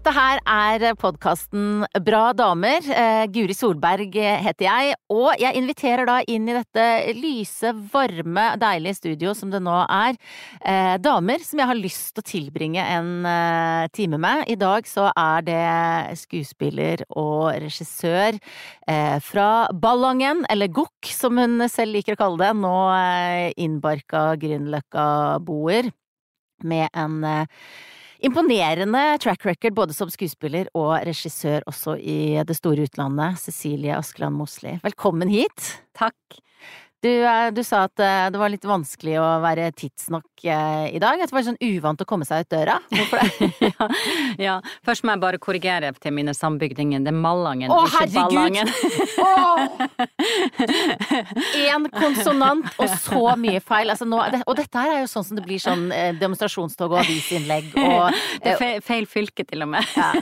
Dette her er podkasten Bra damer. Eh, Guri Solberg heter jeg, og jeg inviterer da inn i dette lyse, varme, deilige studio som det nå er, eh, damer som jeg har lyst til å tilbringe en eh, time med. I dag så er det skuespiller og regissør fra Ballangen, eller Gokk som hun selv liker å kalle det, nå innbarka Grünerløkka-boer, med en Imponerende track record både som skuespiller og regissør også i det store utlandet, Cecilie Askeland Mosli. Velkommen hit! Takk. Du, eh, du, sa at eh, det var litt vanskelig å være tidsnok eh, i dag. At det var sånn uvant å komme seg ut døra. Hvorfor det? ja, ja, Først må jeg bare korrigere til mine sambygdinger. Det er Mallangen, Å, ikke Ballangen. Én konsonant og så mye feil. Altså, nå, og dette her er jo sånn som det blir sånn demonstrasjonstog og avisinnlegg og Det er feil, feil fylke, til og med. Ja.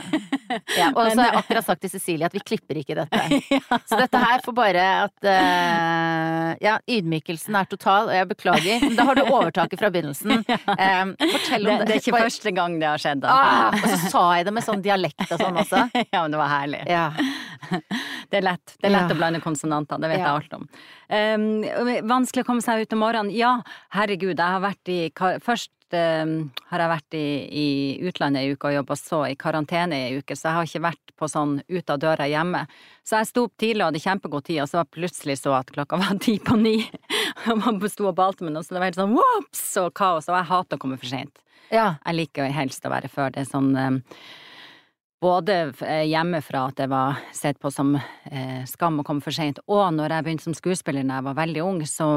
ja og så har jeg akkurat sagt til Cecilie at vi klipper ikke dette. Så dette her får bare at uh, ja, ydmykelsen er total, og jeg beklager. Men da har du overtaket fra begynnelsen. Um, fortell om det. Det er ikke første gang det har skjedd. Ah, og så sa jeg det med sånn dialekt og sånn også. ja, men det var herlig. Ja. Det er lett. Det er lett ja. å blande konsonanter, det vet ja. jeg alt om. Um, vanskelig å komme seg ut om morgenen? Ja, herregud, jeg har vært i Først um, har jeg vært i, i utlandet ei uke og jobba så i karantene ei uke, så jeg har ikke vært på sånn ut av døra hjemme. Så jeg sto opp tidlig og hadde kjempegod tid, og så var plutselig så at klokka var ti på ni. Og man sto og balte med noe, så det var helt sånn whoops og kaos, og jeg hater å komme for seint. Ja. Jeg liker helst å være før. Det er sånn um, både eh, hjemmefra at det var sett på som eh, skam å komme for seint, og når jeg begynte som skuespiller da jeg var veldig ung, så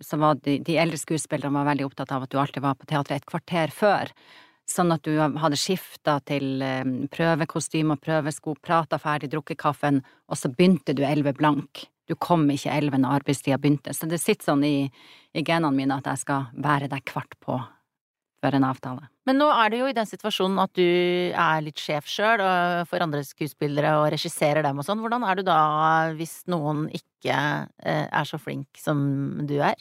så var de, de eldre skuespillerne var veldig opptatt av at du alltid var på teatret et kvarter før. Sånn at du hadde skifta til eh, prøvekostyme og prøvesko, prata ferdig, drukket kaffen, og så begynte du elleve blank. Du kom ikke elleve når arbeidstida begynte. Så det sitter sånn i, i genene mine at jeg skal være der kvart på før en avtale. Men nå er du jo i den situasjonen at du er litt sjef sjøl for andre skuespillere og regisserer dem og sånn. Hvordan er du da hvis noen ikke eh, er så flink som du er?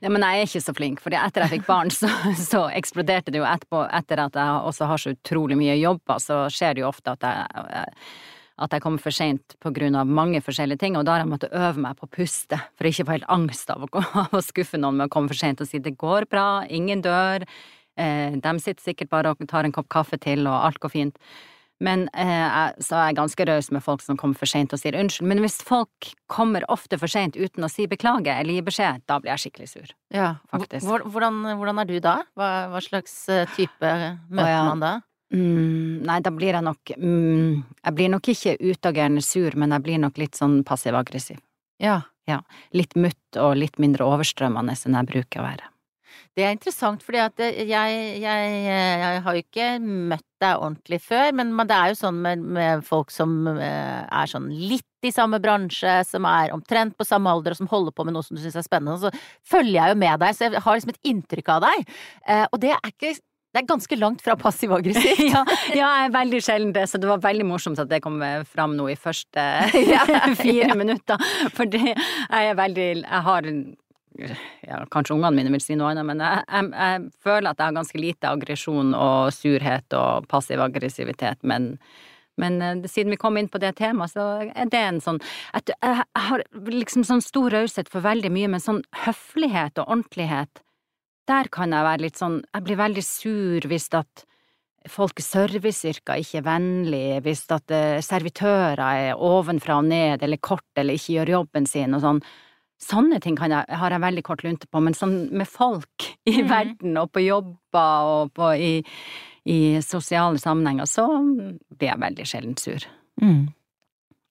Ja, men jeg er ikke så flink, for etter jeg fikk barn, så, så, eksploderte det jo etterpå. Etter at jeg også har så utrolig mye jobber, så skjer det jo ofte at jeg at jeg kommer for seint på grunn av mange forskjellige ting, og da har jeg måttet øve meg på å puste, for ikke å få helt angst av å, skuffe noen med å komme for seint og si det går bra, ingen dør, Eh, de sitter sikkert bare og tar en kopp kaffe til, og alt går fint. Men eh, så er jeg ganske raus med folk som kommer for seint og sier unnskyld. Men hvis folk kommer ofte for seint uten å si beklage eller gi beskjed, da blir jeg skikkelig sur. Ja, faktisk. Hvordan, hvordan er du da? Hva, hva slags eh, type møter ja. man da? Mm, nei, da blir jeg nok mm, Jeg blir nok ikke utagerende sur, men jeg blir nok litt sånn passiv-aggressiv. Ja. ja. Litt mutt og litt mindre overstrømmende enn jeg bruker å være. Det er interessant, fordi at jeg, jeg, jeg, har jo ikke møtt deg ordentlig før, men det er jo sånn med, med, folk som eh, er sånn litt i samme bransje, som er omtrent på samme alder, og som holder på med noe som du syns er spennende, så følger jeg jo med deg, så jeg har liksom et inntrykk av deg. Eh, og det er ikke det er ganske langt fra passiv aggressiv. ja, ja, jeg er veldig sjelden det, så det var veldig morsomt at det kom fram nå i første fire minutter. For jeg er veldig Jeg har ja, Kanskje ungene mine vil si noe annet, men jeg, jeg, jeg føler at jeg har ganske lite aggresjon og surhet og passiv aggressivitet, men, men eh, siden vi kom inn på det temaet, så er det en sånn at Jeg har liksom sånn stor raushet for veldig mye, men sånn høflighet og ordentlighet, der kan jeg være litt sånn Jeg blir veldig sur hvis at folk i serviceyrker ikke er vennlige, hvis at eh, servitører er ovenfra og ned eller kort eller ikke gjør jobben sin og sånn. Sånne ting jeg, har jeg veldig kort lunte på, men sånn med folk i mm. verden og på jobber og på, i, i, sosiale sammenhenger, så blir jeg veldig sjelden sur. Mm.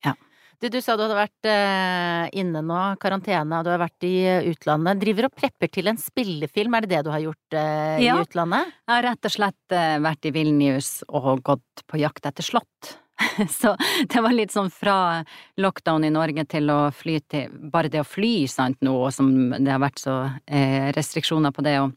Ja. Du, du sa du hadde vært eh, inne nå, karantene, og du har vært i utlandet. Driver og prepper til en spillefilm, er det det du har gjort eh, ja. i utlandet? Jeg har rett og slett eh, vært i Vilnius og gått på jakt etter slott. Så det var litt sånn fra lockdown i Norge til å fly til Bare det å fly, sant, nå, som det har vært så eh, restriksjoner på det, og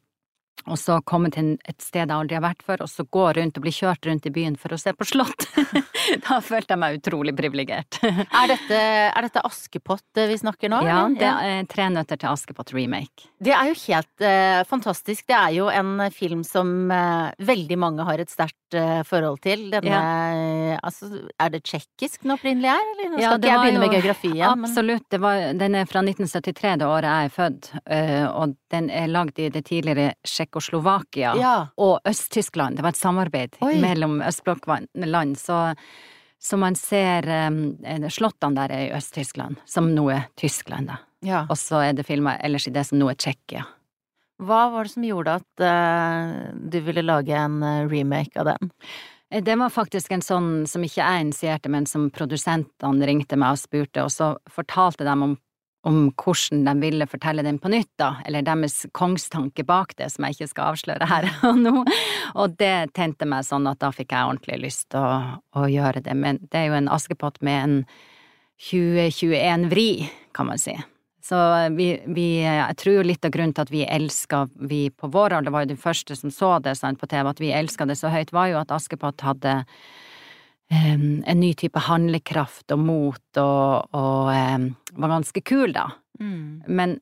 og så komme til et sted jeg aldri har vært før, og så gå rundt og bli kjørt rundt i byen for å se på slott. da følte jeg meg utrolig privilegert. er, dette, er dette Askepott vi snakker nå? Ja, det er Tre nøtter til Askepott remake. Det er jo helt eh, fantastisk. Det er jo en film som eh, veldig mange har et sterkt forhold til. Denne ja. Altså, er det tsjekkisk den opprinnelig er, eller? Nå skal ja, ikke jeg begynne jo, med geografien. Absolutt. Men... Var, den er fra 1973, det året jeg er født, og den er lagd i det tidligere Tsjekkoslovakia ja. og Øst-Tyskland. Det var et samarbeid Oi. mellom østblokkland. Så, så man ser slottene der er i Øst-Tyskland, som nå er Tyskland, da. Ja. Og så er det filma ellers i det som nå er Tsjekkia. Hva var det som gjorde at uh, du ville lage en uh, remake av den? Eh, det var faktisk en sånn som ikke jeg initierte, men som produsentene ringte meg og spurte, og så fortalte de om om hvordan de ville fortelle den på nytt, da, eller deres kongstanke bak det, som jeg ikke skal avsløre her og nå. Og det tente meg sånn at da fikk jeg ordentlig lyst til å, å, gjøre det. Men det er jo en Askepott med en 2021-vri, kan man si. Så vi, vi, jeg tror jo litt av grunnen til at vi elska, vi på vår alder var jo de første som så det sant, på TV, at vi elska det så høyt, var jo at Askepott hadde en ny type handlekraft og mot og, og um, var ganske kul, da. Mm. Men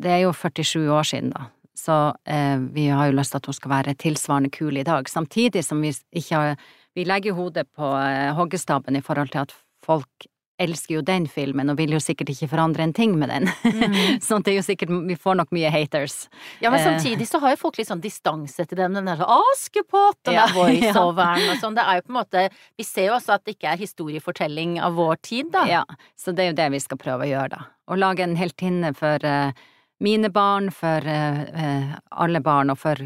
det er jo 47 år siden, da. Så uh, vi har jo lyst til at hun skal være tilsvarende kul i dag. Samtidig som vi ikke har Vi legger hodet på uh, hoggestabben i forhold til at folk elsker jo den filmen og vil jo sikkert ikke forandre en ting med den. Mm. sånn det er jo sikkert Vi får nok mye haters. Ja, men eh. samtidig så har jo folk litt sånn distanse til dem. Den der Askepott og ja, voiceoveren ja. og sånn. Det er jo på en måte Vi ser jo også at det ikke er historiefortelling av vår tid, da. Ja, så det er jo det vi skal prøve å gjøre, da. Å lage en heltinne for uh, mine barn, for uh, alle barn, og for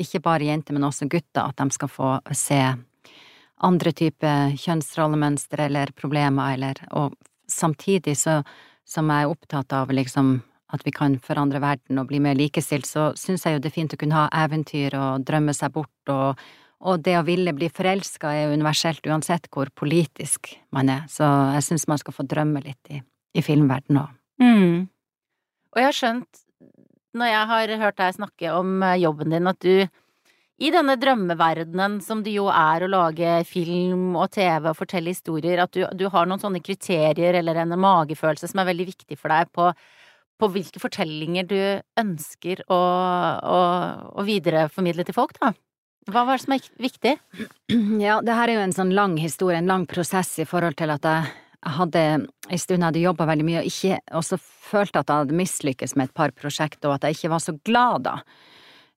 ikke bare jenter, men også gutter, at de skal få se andre typer kjønnsrollemønstre eller problemer, eller Og samtidig så, som jeg er opptatt av liksom at vi kan forandre verden og bli mer likestilt, så syns jeg jo det er fint å kunne ha eventyr og drømme seg bort, og, og det å ville bli forelska er jo universelt uansett hvor politisk man er, så jeg syns man skal få drømme litt i, i filmverdenen òg. Mm. Og jeg har skjønt, når jeg har hørt deg snakke om eh, jobben din, at du i denne drømmeverdenen som det jo er å lage film og TV og fortelle historier, at du, du har noen sånne kriterier eller en magefølelse som er veldig viktig for deg på, på hvilke fortellinger du ønsker å, å, å videreformidle til folk, da? Hva var det som er viktig? Ja, det her er jo en sånn lang historie, en lang prosess i forhold til at jeg hadde en stund hadde jobba veldig mye og ikke, også følte at jeg hadde mislykkes med et par prosjekter, og at jeg ikke var så glad da.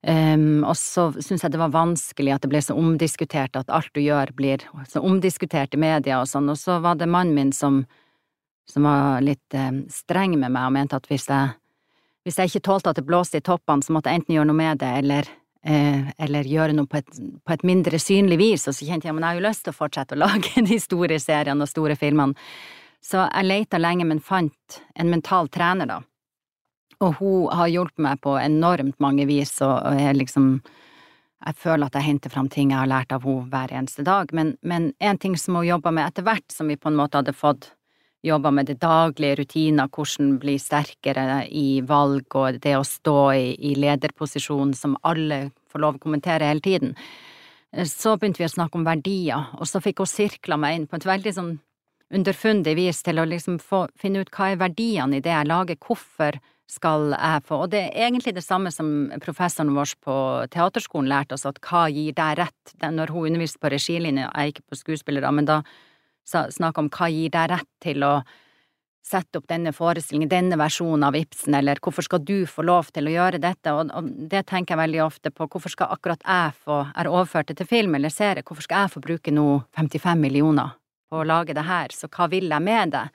Um, og så syns jeg det var vanskelig at det ble så omdiskutert, at alt du gjør blir så omdiskutert i media og sånn, og så var det mannen min som, som var litt um, streng med meg og mente at hvis jeg, hvis jeg ikke tålte at det blåste i toppene, så måtte jeg enten gjøre noe med det, eller, uh, eller gjøre noe på et, på et, mindre synlig vis, og så kjente jeg men jeg har jo lyst til å fortsette å lage de store seriene og store filmene, så jeg leita lenge, men fant en mental trener, da og hun har hjulpet meg på enormt mange vis, og jeg liksom Jeg føler at jeg henter fram ting jeg har lært av henne hver eneste dag, men, men en ting som hun jobba med etter hvert, som vi på en måte hadde fått jobba med det daglige rutiner, hvordan bli sterkere i valg og det å stå i, i lederposisjon som alle får lov å kommentere hele tiden. Så begynte vi å snakke om verdier, og så fikk hun sirkla meg inn på et veldig sånn underfundig vis til å liksom få finne ut hva er verdiene i det jeg lager, hvorfor skal jeg få. Og det er egentlig det samme som professoren vår på teaterskolen lærte oss, at hva gir deg rett? Når hun underviste på regilinje, jeg ikke på skuespillere, men da snakka om hva gir deg rett til å sette opp denne forestillingen, denne versjonen av Ibsen, eller hvorfor skal du få lov til å gjøre dette, og, og det tenker jeg veldig ofte på, hvorfor skal akkurat jeg få, er overført det til film eller serie, hvorfor skal jeg få bruke nå 55 millioner på å lage det her, så hva vil jeg med det?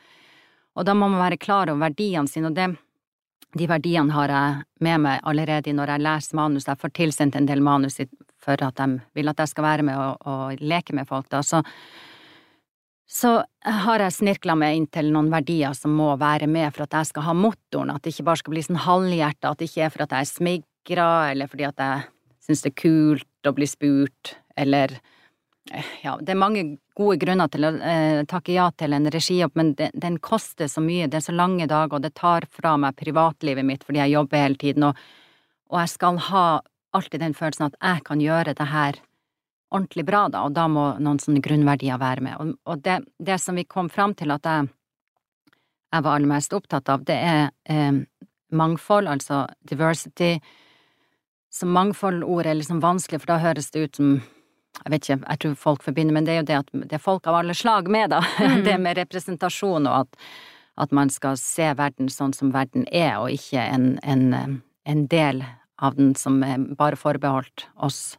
Og da må man være klar over verdiene sine, og det de verdiene har jeg med meg allerede når jeg leser manus. Jeg får tilsendt en del manus for at de vil at jeg skal være med og, og leke med folk, da. Så, så har jeg snirkla meg inn til noen verdier som må være med for at jeg skal ha motoren, at det ikke bare skal bli sånn halvhjerta, at det ikke er for at jeg er smigra, eller fordi at jeg syns det er kult å bli spurt, eller ja, det er mange gode grunner til å eh, takke ja til en regijobb, men den, den koster så mye, det er så lange dager, og det tar fra meg privatlivet mitt fordi jeg jobber hele tiden, og, og jeg skal ha alltid den følelsen at jeg kan gjøre det her ordentlig bra, da, og da må noen sånne grunnverdier være med. Og, og det, det, som vi kom fram til at jeg, jeg var aller mest opptatt av, det er eh, mangfold, altså diversity. Så mangfoldordet er liksom vanskelig, for da høres det ut som jeg vet ikke, jeg tror folk forbinder, men det er jo det at det er folk av alle slag med, da. Mm. Det med representasjon og at, at, man skal se verden sånn som verden er, og ikke en, en, en del av den som er bare forbeholdt oss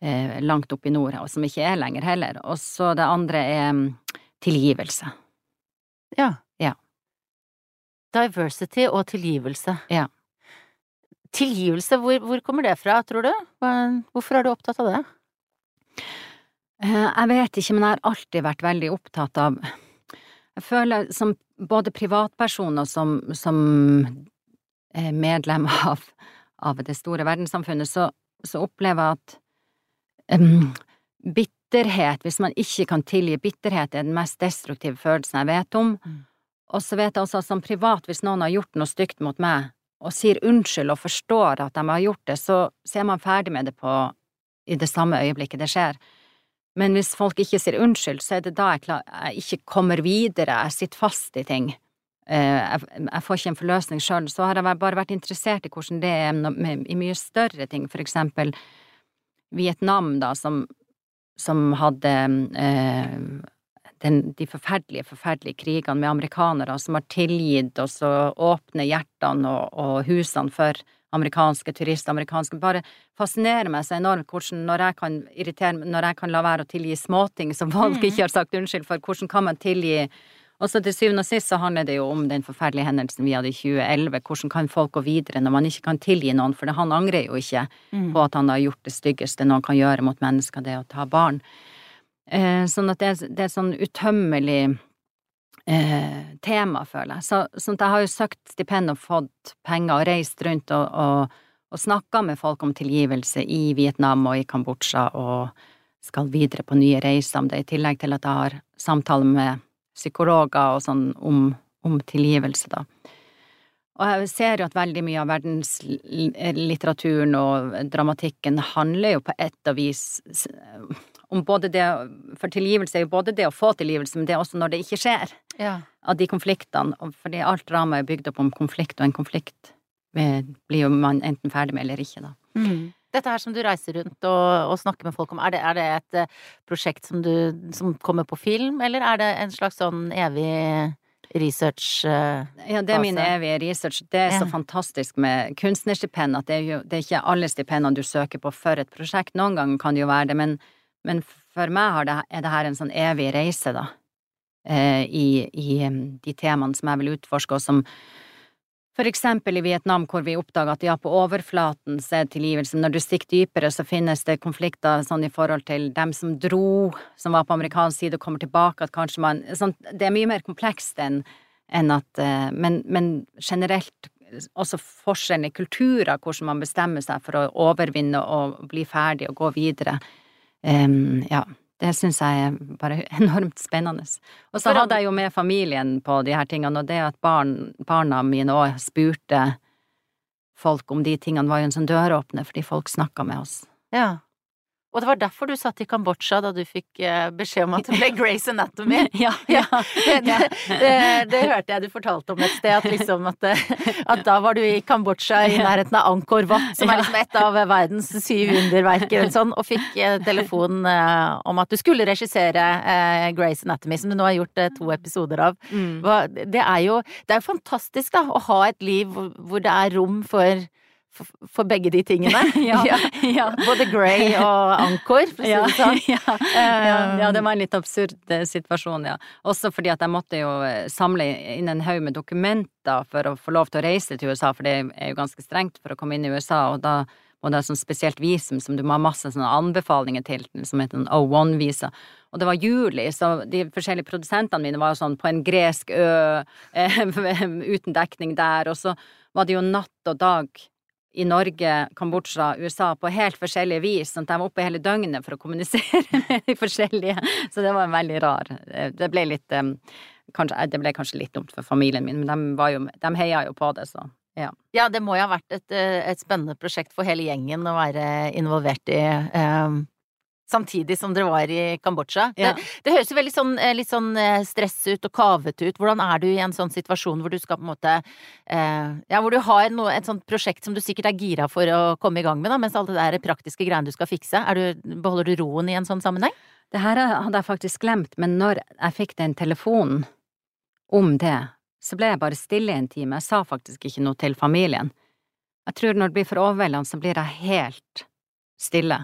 eh, langt opp i nord, og som ikke er lenger heller. Og så det andre er mm, tilgivelse. Ja. Ja. Diversity og tilgivelse. Ja. Tilgivelse, hvor, hvor kommer det fra, tror du? Hvorfor er du opptatt av det? Eh, jeg vet ikke, men jeg har alltid vært veldig opptatt av Jeg føler som både privatperson og som, som medlem av, av, det store verdenssamfunnet, så, så opplever jeg at um, bitterhet, hvis man ikke kan tilgi bitterhet, er den mest destruktive følelsen jeg vet om. Mm. Og så vet jeg også at som privat, hvis noen har gjort noe stygt mot meg, og sier unnskyld og forstår at de har gjort det, så, så er man ferdig med det på, i det samme øyeblikket det skjer. Men hvis folk ikke sier unnskyld, så er det da jeg, klar, jeg ikke kommer videre, jeg sitter fast i ting. Eh, jeg, jeg får ikke en forløsning sjøl. Så har jeg bare vært interessert i hvordan det er i mye større ting, for eksempel Vietnam, da, som, som hadde eh, den, de forferdelige, forferdelige krigene med amerikanere som har tilgitt oss å åpne hjertene og, og husene for amerikanske turister, amerikanske Bare fascinerer meg så enormt hvordan, når jeg kan irritere når jeg kan la være å tilgi småting som folk mm. ikke har sagt unnskyld for, hvordan kan man tilgi og så til syvende og sist så handler det jo om den forferdelige hendelsen vi hadde i 2011. Hvordan kan folk gå videre når man ikke kan tilgi noen, for han angrer jo ikke mm. på at han har gjort det styggeste noen kan gjøre mot mennesker, det å ta barn. Eh, sånn at det, det er sånn utømmelig eh, tema, føler jeg. Så, sånn jeg har jo søkt stipend og fått penger og reist rundt og, og, og snakka med folk om tilgivelse i Vietnam og i Kambodsja og skal videre på nye reiser om det, i tillegg til at jeg har samtaler med psykologer og sånn om, om tilgivelse, da. Og jeg ser jo at veldig mye av verdenslitteraturen og dramatikken handler jo på et og vis om både det For tilgivelse er jo både det å få tilgivelse, men det er også når det ikke skjer. Ja. Av de konfliktene. Fordi alt drama er bygd opp om konflikt, og en konflikt blir jo man enten ferdig med eller ikke, da. Mm. Dette her som du reiser rundt og, og snakker med folk om, er det, er det et uh, prosjekt som, du, som kommer på film, eller er det en slags sånn evig research uh, Ja, det er min evige research. Det er ja. så fantastisk med kunstnerstipend at det er jo det er ikke alle stipendene du søker på for et prosjekt. Noen ganger kan det jo være det, men men for meg det, er det her en sånn evig reise, da, eh, i, i de temaene som jeg vil utforske, og som for eksempel i Vietnam, hvor vi oppdaga at ja, på overflaten så er tilgivelse, når du stikker dypere, så finnes det konflikter sånn i forhold til dem som dro, som var på amerikansk side og kommer tilbake, at kanskje man sånn, Det er mye mer komplekst enn en at eh, men, men, generelt også forskjellen i kulturer, hvordan man bestemmer seg for å overvinne og bli ferdig og gå videre. Um, ja. Det syns jeg er bare enormt spennende. Og så hadde jeg jo med familien på de her tingene, og det at barn, barna mine òg spurte folk om de tingene, var jo en sånn døråpner, fordi folk snakka med oss. Ja. Og det var derfor du satt i Kambodsja da du fikk eh, beskjed om at det ble Grace Anatomy. ja, ja, det, det, det, det, hørte jeg du fortalte om et sted, at, liksom at, at da var du i Kambodsja i nærheten av Angkor Wat, som er liksom et av verdens syv underverker, sånn, og fikk eh, telefon eh, om at du skulle regissere Grace Anatomy, som du nå har gjort to episoder av. Mm. Det er jo det er fantastisk da, å ha et liv hvor det er rom for for begge de tingene. ja, ja. Både Grey og Ankor, for å si det sånn. ja, ja, det var en litt absurd eh, situasjon, ja. Også fordi at jeg måtte jo eh, samle inn en haug med dokumenter for å få lov til å reise til USA, for det er jo ganske strengt for å komme inn i USA, og da må det er sånn spesielt visum som du må ha masse sånne anbefalinger til, som heter en O1-visa. Og det var juli, så de forskjellige produsentene mine var jo sånn på en gresk ø, eh, uten dekning der, og så var det jo natt og dag i Norge, Kambodsja, USA på helt forskjellige vis, sånn at jeg var oppe hele døgnet for å kommunisere med de forskjellige. Så det var veldig rar. Det ble litt kanskje, Det ble kanskje litt dumt for familien min, men de, jo, de heia jo på det, så Ja. Ja, det må jo ha vært et, eh, et spennende prosjekt for hele gjengen å være involvert i. eh, Samtidig som dere var i Kambodsja. Ja. Det, det høres jo veldig sånn, eh, litt sånn eh, stress ut og kavete ut. Hvordan er du i en sånn situasjon hvor du skal på en måte eh, Ja, hvor du har noe, et sånt prosjekt som du sikkert er gira for å komme i gang med, da, mens alle der praktiske greiene du skal fikse. Er du, beholder du roen i en sånn sammenheng? Det her hadde jeg faktisk glemt, men når jeg fikk den telefonen om det, så ble jeg bare stille i en time. Jeg sa faktisk ikke noe til familien. Jeg tror når det blir for overveldende, så blir jeg helt stille.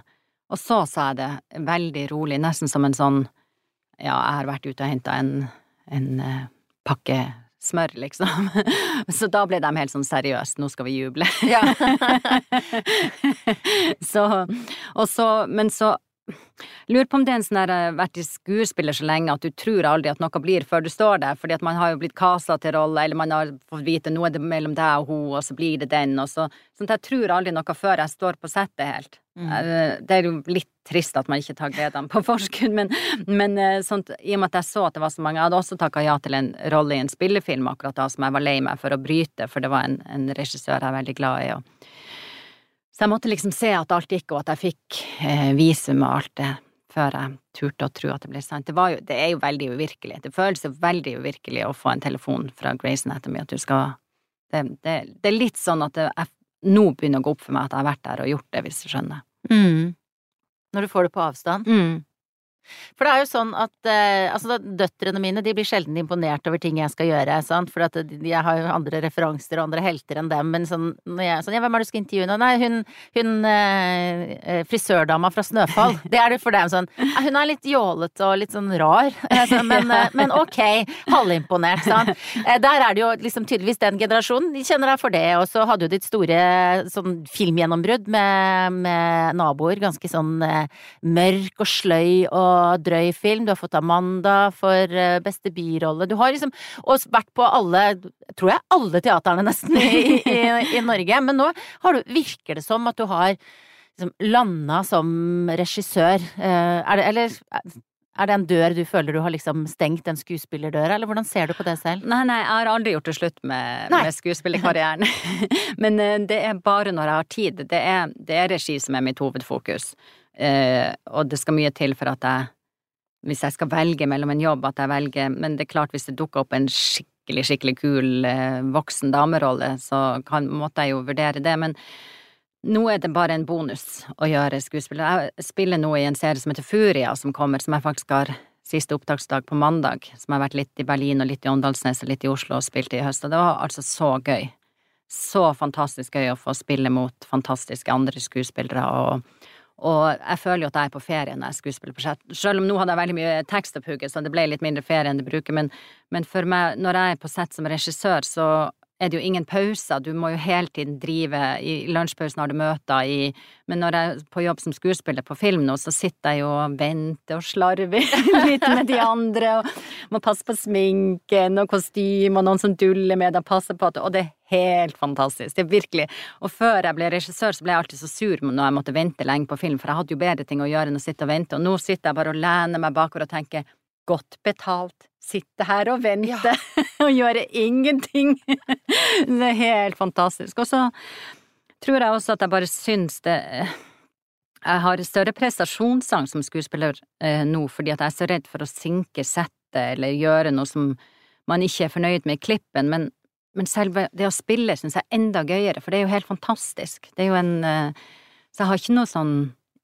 Og så sa jeg det veldig rolig, nesten som en sånn ja, jeg har vært ute og henta en, en eh, pakke smør, liksom. Så da ble de helt sånn seriøse, nå skal vi juble. Ja. så, og så, men så Lurer på om det er en sånn der eh, vært i skuespiller så lenge at du tror aldri at noe blir før du står der, fordi at man har jo blitt kasa til rolle, eller man har fått vite noe mellom deg og hun, og så blir det den, og så Sånn at jeg tror aldri noe før jeg står på settet helt. Mm. Eh, Det er jo litt trist at man ikke tar gledene på forskudd, men, men eh, sånt, i og med at jeg så at det var så mange Jeg hadde også takka ja til en rolle i en spillefilm akkurat da som jeg var lei meg for å bryte, for det var en, en regissør jeg er veldig glad i. og så jeg måtte liksom se at alt gikk, og at jeg fikk eh, visum og alt det, før jeg turte å tro at det ble sant. Det, jo, det er jo veldig uvirkelig. Det føles jo veldig uvirkelig å få en telefon fra Grey's Anatomy at du skal Det, det, det er litt sånn at er, nå begynner å gå opp for meg at jeg har vært der og gjort det, hvis du skjønner. Mm. Når du får det på avstand. For det er jo sånn at eh, altså, døtrene mine de blir sjelden imponert over ting jeg skal gjøre, sant, for at jeg har jo andre referanser og andre helter enn dem, men sånn, jeg, sånn ja, hvem er det du skal intervjue nå? Nei, hun, hun eh, eh, frisørdama fra Snøfall. Det er det for dem sånn. Hun er litt jålete og litt sånn rar, altså, men, eh, men ok, halvimponert, sant. Eh, der er det jo liksom tydeligvis den generasjonen, de kjenner deg for det, og så hadde jo ditt store sånn filmgjennombrudd med, med naboer, ganske sånn eh, mørk og sløy og drøy film. Du har fått Amanda for eh, beste birolle. Du har liksom og vært på alle, tror jeg, alle teaterne nesten i, i, i Norge. Men nå har du, virker det som at du har liksom landa som regissør. Eh, Er det, eller er det en dør du føler du har liksom stengt, en skuespillerdør, eller hvordan ser du på det selv? Nei, nei, jeg har aldri gjort det slutt med, Nei. med skuespillerkarrieren. Men eh, det er bare når jeg har tid. Det er, det er regi som er mitt hovedfokus. Eh, og det skal mye til for at jeg, hvis jeg skal velge mellom en jobb, at jeg velger Men det er klart, hvis det dukker opp en skikkelig, skikkelig kul eh, voksen damerolle, så kan, måtte jeg jo vurdere det. Men nå er det bare en bonus å gjøre skuespiller. Jeg spiller nå i en serie som heter Furia, som kommer, som jeg faktisk har siste opptaksdag på mandag, som har vært litt i Berlin og litt i Åndalsnes og litt i Oslo og spilt i høst, og det var altså så gøy. Så fantastisk gøy å få spille mot fantastiske andre skuespillere, og, og jeg føler jo at jeg er på ferie når jeg skuespiller på sett. Selv om nå hadde jeg veldig mye tekst å pugge, så det ble litt mindre ferie enn det bruker, men, men for meg, når jeg er på sett som regissør, så er det jo ingen pauser, du må jo hele tiden drive, i lunsjpausen har du møter i Men når jeg er på jobb som skuespiller på film nå, så sitter jeg jo og venter og slarver litt med de andre, og må passe på sminken og kostyme, og noen som duller med deg, passer på at Og det er helt fantastisk, det er virkelig. Og før jeg ble regissør, så ble jeg alltid så sur når jeg måtte vente lenge på film, for jeg hadde jo bedre ting å gjøre enn å sitte og vente, og nå sitter jeg bare og lener meg bakover og tenker godt betalt, sitte her og vente og gjøre ingenting. det er helt fantastisk. Og så tror jeg også at jeg bare syns det Jeg har større prestasjonssang som skuespiller eh, nå, fordi at jeg er så redd for å sinke settet eller gjøre noe som man ikke er fornøyd med i klippen, men, men selve det å spille syns jeg er enda gøyere, for det er jo helt fantastisk. Det er jo en eh, Så jeg har ikke noe sånn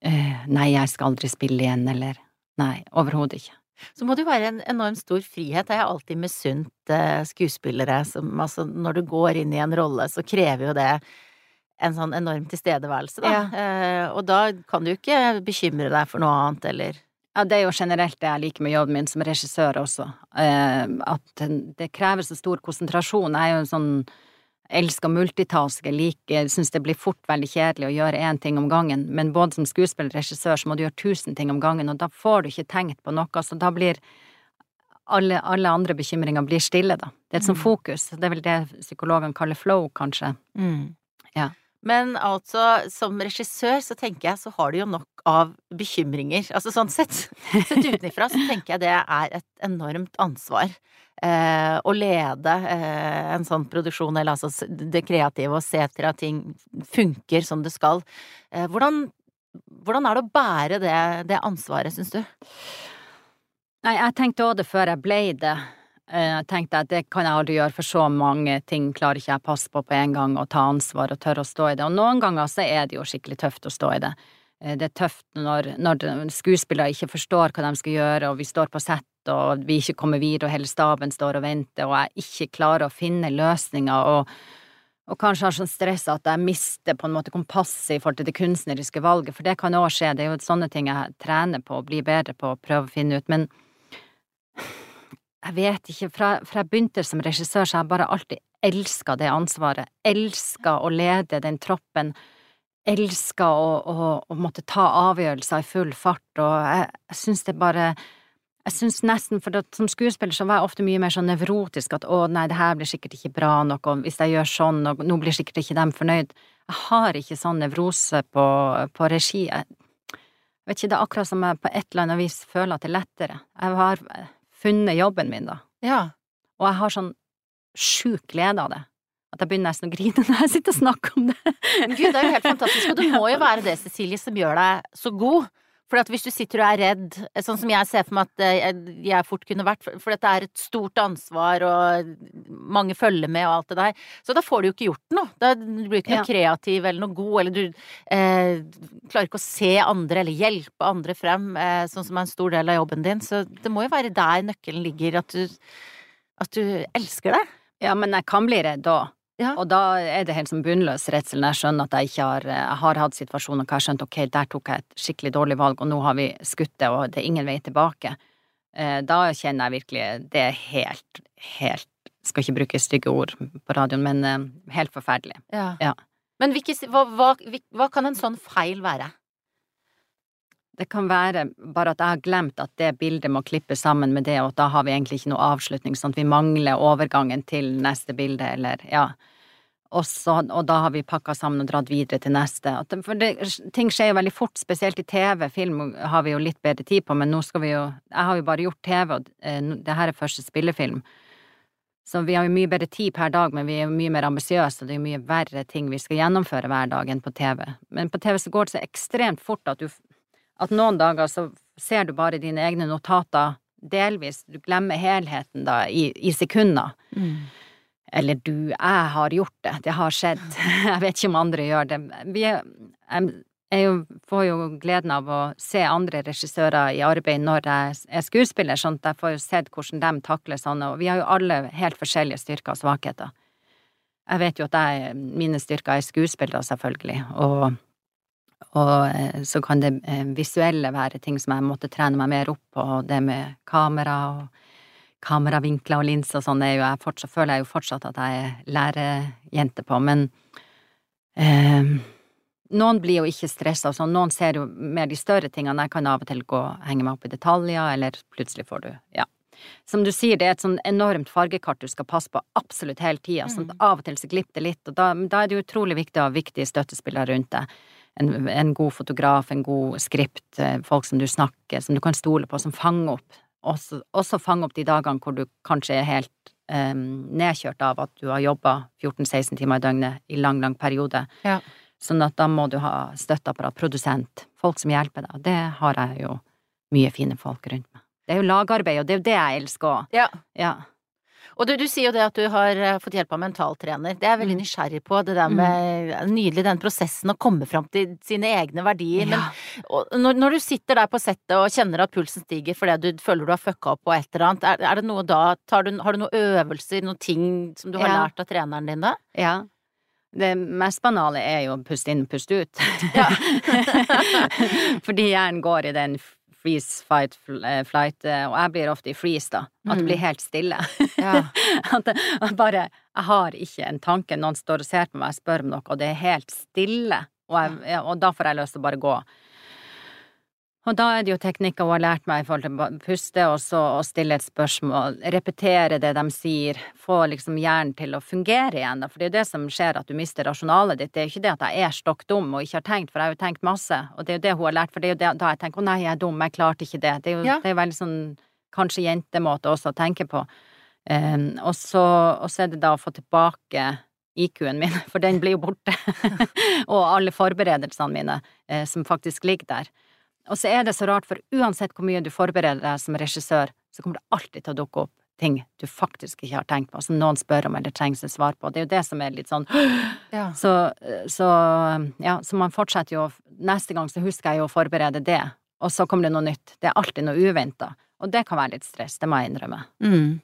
eh, Nei, jeg skal aldri spille igjen, eller Nei, overhodet ikke. Så må det jo være en enormt stor frihet. Jeg har alltid misunt eh, skuespillere som altså når du går inn i en rolle, så krever jo det en sånn enorm tilstedeværelse, da. Ja. Eh, og da kan du ikke bekymre deg for noe annet, eller Ja, det er jo generelt det jeg liker med jobben min som regissør også, eh, at det krever så stor konsentrasjon. Jeg er jo en sånn elsker multitaske, liker, syns det blir fort veldig kjedelig å gjøre én ting om gangen, men både som skuespiller og regissør så må du gjøre tusen ting om gangen, og da får du ikke tenkt på noe, så da blir alle, alle andre bekymringer blir stille, da. Det er et sånt Mm. fokus. Det er vel det psykologene kaller flow, kanskje. Ja. Men altså, som regissør så tenker jeg så har du jo nok av bekymringer. Altså sånn sett, sett utenfra så tenker jeg det er et enormt ansvar. Eh, å lede eh, en sånn produksjon, eller altså det kreative, og se etter at ting funker som det skal. Eh, hvordan, hvordan er det å bære det, det ansvaret, syns du? Nei, jeg tenkte òg det før jeg ble det. Eh, jeg tenkte at det kan jeg aldri gjøre, for så mange ting klarer ikke jeg å passe på på en gang, og ta ansvar og tørre å stå i det. Og noen ganger så er det jo skikkelig tøft å stå i det. Eh, det er tøft når, når skuespillere ikke forstår hva de skal gjøre, og vi står på sett, og vi ikke kommer videre, og hele staben står og venter, og jeg ikke klarer å finne løsninger, og, og kanskje har sånn stress at jeg mister på en måte kompasset i forhold til det kunstneriske valget, for det kan òg skje, det er jo sånne ting jeg trener på og blir bedre på å prøve å finne ut, men jeg vet ikke, fra, fra jeg begynte som regissør, så har jeg bare alltid elska det ansvaret, elska å lede den troppen, elska å, å, å, måtte ta avgjørelser i full fart, og jeg, jeg syns det bare jeg syns nesten, for som skuespiller så var jeg ofte mye mer sånn nevrotisk at å nei, det her blir sikkert ikke bra nok, og hvis jeg gjør sånn, og nå blir sikkert ikke dem fornøyd. Jeg har ikke sånn nevrose på, på regi. Jeg vet ikke, det er akkurat som jeg på et eller annet vis føler at det er lettere. Jeg har funnet jobben min, da. Ja. Og jeg har sånn sjuk glede av det. At jeg begynner nesten å grine når jeg sitter og snakker om det. Men Gud, det er jo helt fantastisk, og det må jo være det, Cecilie, som gjør deg så god. For at hvis du sitter og er redd, sånn som jeg ser for meg at eh, jeg fort kunne vært, for dette er et stort ansvar og mange følger med og alt det der, så da får du jo ikke gjort noe. Da blir du ikke noe ja. kreativ eller noe god, eller du eh, klarer ikke å se andre eller hjelpe andre frem, eh, sånn som er en stor del av jobben din. Så det må jo være der nøkkelen ligger, at du, at du elsker det. Ja, men jeg kan bli redd òg. Ja. Og da er det helt som bunnløs redsel når jeg skjønner at jeg ikke har, jeg eh, har hatt situasjoner hvor jeg har skjønt ok, der tok jeg et skikkelig dårlig valg, og nå har vi skutt det, og det er ingen vei tilbake. Eh, da kjenner jeg virkelig det er helt, helt Skal ikke bruke stygge ord på radioen, men eh, helt forferdelig. Ja. ja. Men hvilke, hva, hva, hva kan en sånn feil være? Det kan være bare at jeg har glemt at det bildet må klippes sammen med det, og at da har vi egentlig ikke noe avslutning, sånn at vi mangler overgangen til neste bilde, eller ja. Også, og da har vi pakka sammen og dratt videre til neste. For det, ting skjer jo veldig fort, spesielt i TV. Film har vi jo litt bedre tid på, men nå skal vi jo Jeg har jo bare gjort TV, og eh, det her er første spillefilm. Så vi har jo mye bedre tid per dag, men vi er jo mye mer ambisiøse, og det er jo mye verre ting vi skal gjennomføre hver dag enn på TV. Men på TV så går det så ekstremt fort at du at noen dager så ser du bare dine egne notater delvis, du glemmer helheten da i, i sekunder. Mm. Eller du, jeg har gjort det, det har skjedd, jeg vet ikke om andre gjør det. Vi er, jeg får jo gleden av å se andre regissører i arbeid når jeg er skuespiller, sånn at jeg får jo sett hvordan de takler sånne, og vi har jo alle helt forskjellige styrker og svakheter. Jeg vet jo at jeg, mine styrker er skuespillere, selvfølgelig, og og eh, så kan det eh, visuelle være ting som jeg måtte trene meg mer opp på, og det med kamera og kameravinkler og linser og sånn er føler jeg jo fortsatt at jeg er lærerjente på, men eh, noen blir jo ikke stressa sånn, noen ser jo mer de større tingene, jeg kan av og til gå og henge meg opp i detaljer, eller plutselig får du, ja. Som du sier, det er et sånn enormt fargekart du skal passe på absolutt hele tida, sånn at mm. av og til så glipper det litt, og da, da er det utrolig viktig å ha viktige støttespillere rundt deg en, en, god fotograf, en god skript, eh, folk som du snakker, som du kan stole på, som fanger opp. Også, også fange opp de dagene hvor du kanskje er helt um, nedkjørt av at du har jobba 14-16 timer i døgnet i lang, lang periode. Ja. Sånn at da må du ha støtteapparat, produsent, folk som hjelper deg. Og Det har jeg jo mye fine folk rundt meg. Det er jo lagarbeid, og det er jo det jeg elsker òg. Ja. ja. Og du, du, sier jo det at du har eh, fått hjelp av mentaltrener. Det er jeg veldig mm. nysgjerrig på. Det der med mm. Nydelig den prosessen å komme fram til sine egne verdier. Ja. Men når, når, du sitter der på settet og kjenner at pulsen stiger fordi du føler du har fucka opp på et eller annet, er, er det noe da du, Har du noen øvelser, noen ting som du har ja. lært av treneren din da? Ja. Det mest banale er jo å puste inn, puste ut. Ja. Fordi hjernen går i den freeze, fight, eh, flight, eh, og jeg blir ofte i freeze, da. At det blir mm. helt stille. Ja. at jeg bare Jeg har ikke en tanke. Noen står og ser på meg, og spør om noe, og det er helt stille. Og, jeg, og da får jeg lyst til å bare gå. Og da er det jo teknikker hun har lært meg i forhold til å puste, og så å stille et spørsmål, repetere det de sier, få liksom hjernen til å fungere igjen, da. For det er jo det som skjer, at du mister rasjonalet ditt. Det er jo ikke det at jeg er stokk dum og ikke har tenkt, for jeg har jo tenkt masse, og det er jo det hun har lært, for det er jo det, da jeg tenker å nei, jeg er dum, jeg klarte ikke det. Det er jo Ja. det er veldig sånn kanskje jentemåte også å tenke på. Um, og, så, og så er det da å få tilbake IQ-en min, for den blir jo borte. og alle forberedelsene mine eh, som faktisk ligger der. Og så er det så rart, for uansett hvor mye du forbereder deg som regissør, så kommer det alltid til å dukke opp ting du faktisk ikke har tenkt på, som noen spør om eller trenger seg svar på. Det er jo det som er litt sånn Ja. så, så ja, så man fortsetter jo Neste gang så husker jeg jo å forberede det, og så kommer det noe nytt. Det er alltid noe uventa. Og det kan være litt stress, det må jeg innrømme. Mm.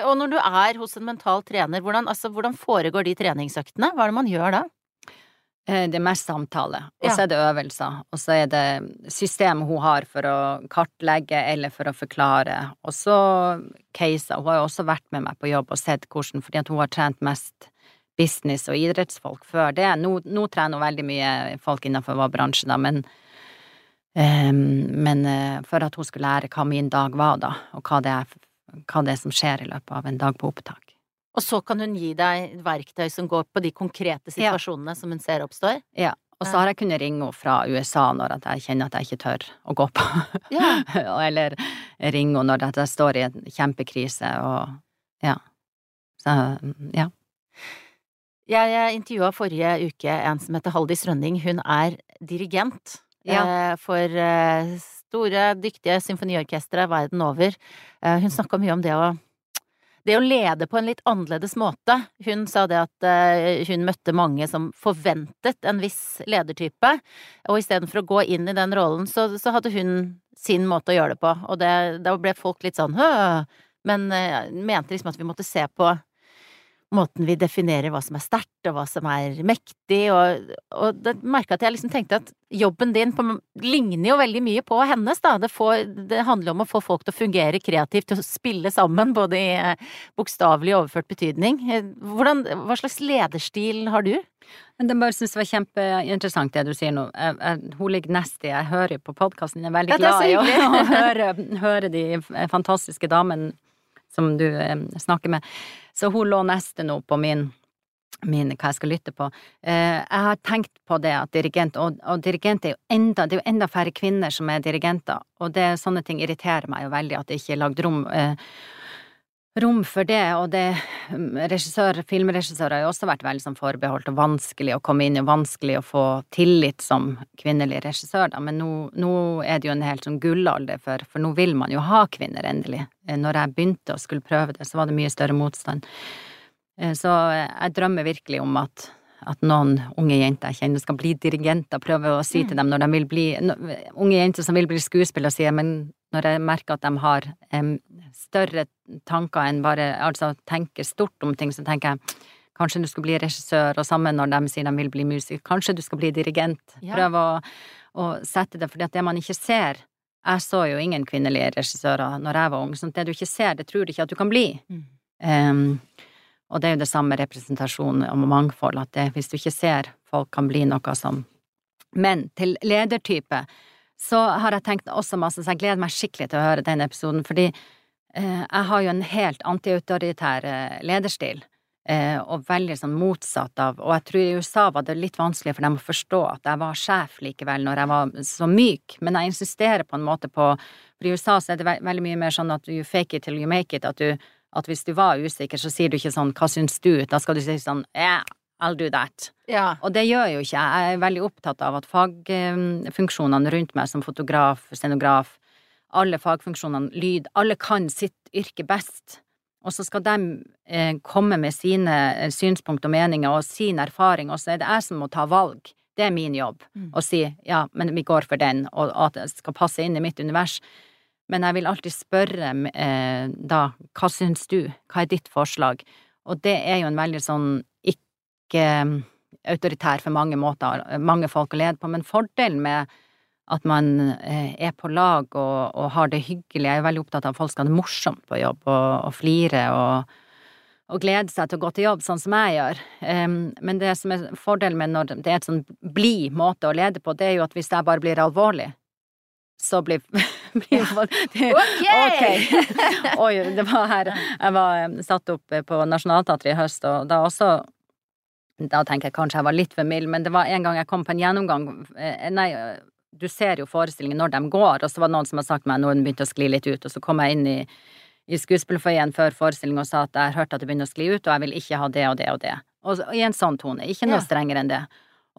Og når du er hos en mental trener, hvordan, altså, hvordan foregår de treningsøktene? Hva er det man gjør da? Eh, Det er mest samtale, og så er det øvelser, og så er det systemet hun har for å kartlegge eller for å forklare, og så caser. Hun har jo også vært med meg på jobb og sett hvordan, fordi hun har trent mest business og idrettsfolk før det. Nå, nå trener hun veldig mye folk innenfor vår bransje, da, men um, men uh, for at hun skulle lære hva min dag var, da, og hva det er, hva det er som skjer i løpet av en dag på opptak. Og så kan hun gi deg verktøy som går på de konkrete Ja. situasjonene som hun ser oppstår? Ja, og så har jeg kunnet ringe henne fra USA når jeg kjenner at jeg ikke tør å gå på. Ja. Eller ringe henne når jeg står i en kjempekrise og ja. Så ja. Jeg, intervjua forrige uke en som heter Haldis Rønning. Hun er dirigent Ja. eh, for eh, store, dyktige symfoniorkestre verden over. Eh, hun snakka mye om det å det å lede på en litt annerledes måte. Hun sa det at eh, hun møtte mange som forventet en viss ledertype, og istedenfor å gå inn i den rollen, så, så hadde hun sin måte å gjøre det på, og det, da ble folk litt sånn hø, men eh, mente liksom at vi måtte se på måten vi definerer hva som er sterkt, og hva som er mektig, og, og det merka at jeg liksom tenkte at jobben din på, ligner jo veldig mye på hennes, da. Det, får, det handler om å få folk til å fungere kreativt, til å spille sammen, både i eh, bokstavelig og overført betydning. Eh, Hvordan, hva slags lederstil har du? Det bare synes jeg var kjempeinteressant det du sier nå. Jeg, jeg, hun ligger nest i, jeg hører på podkasten, jeg er veldig Ja, er glad i å høre, høre de fantastiske damene som du eh, snakker med. Så hun lå neste nå på min min, hva jeg skal lytte på. Eh, jeg har tenkt på det at dirigent, og, og dirigent er jo enda, det er jo enda færre kvinner som er dirigenter, og det, sånne ting irriterer meg jo veldig, at det ikke er lagd rom, eh, rom for det, og det, regissør, filmregissører har jo også vært veldig sånn forbeholdt og vanskelig å komme inn og vanskelig å få tillit som kvinnelig regissør, da, men nå, nå er det jo en helt sånn gullalder for, for nå vil man jo ha kvinner, endelig. Eh, Når jeg begynte å skulle prøve det, så var det mye større motstand. Eh, Så jeg drømmer virkelig om at, at noen unge jenter jeg kjenner skal bli dirigenter, prøve å si til dem når de vil bli Unge jenter som vil bli skuespillere, sier men når jeg merker at de har um, større tanker enn bare Altså tenker stort om ting, så tenker jeg kanskje du skal bli regissør, og sammen når de sier de vil bli musiker, kanskje du skal bli dirigent. Ja. Prøv å, å sette det, for det man ikke ser Jeg så jo ingen kvinnelige regissører når jeg var ung, så det du ikke ser, det tror du ikke at du kan bli. Mm. Em, og det er jo det samme representasjon og mangfold, at det, hvis du ikke ser folk kan bli noe som Men til ledertype så har jeg tenkt også masse, så jeg gleder meg skikkelig til å høre den episoden, fordi eh, jeg har jo en helt antiautoritær eh, lederstil. Eh, og veldig sånn motsatt av Og jeg tror i USA var det litt vanskelig for dem å forstå at jeg var sjef likevel, når jeg var så myk, men jeg insisterer på en måte på For i USA så er det ve veldig mye mer sånn at you fake it till you make it, at du at hvis du var usikker, så sier du ikke sånn 'hva syns du', da skal du si sånn 'yeah, I'll do that'. Ja. Og det gjør jo ikke jeg. Jeg er veldig opptatt av at fagfunksjonene rundt meg, som fotograf, scenograf, alle fagfunksjonene, lyd, alle kan sitt yrke best. Og så skal de eh, komme med sine eh, synspunkt og meninger og sin erfaring, og så er det jeg som må ta valg. Det er min jobb. Mm. Å si ja, men vi går for den, og at det skal passe inn i mitt univers. Men jeg vil alltid spørre eh, da, hva syns du, hva er ditt forslag? Og det er jo en veldig sånn ikke eh, autoritær for mange måter, mange folk å lede på, men fordelen med at man eh, er på lag og, og har det hyggelig, jeg er jo veldig opptatt av at folk skal ha det morsomt på jobb og, og flire og, og glede seg til å gå til jobb, sånn som jeg gjør. Um, men det som er fordelen med når det er et sånn blid måte å lede på, det er jo at hvis jeg bare blir alvorlig, så blir, blir det, Ok! Oi, det var her Jeg var eh, satt opp eh, på Nationaltheatret i høst, og da også Da tenker jeg kanskje jeg var litt for mild, men det var en gang jeg kom på en gjennomgang eh, Nei, du ser jo forestillingen når de går, og så var det noen som har sagt meg når den begynte å skli litt ut, og så kom jeg inn i, i skuespillerfoajeen før forestillingen og sa at jeg hørte at det begynner å skli ut, og jeg vil ikke ha det og det og det. Og i en sånn tone, ikke noe Ja. strengere enn det.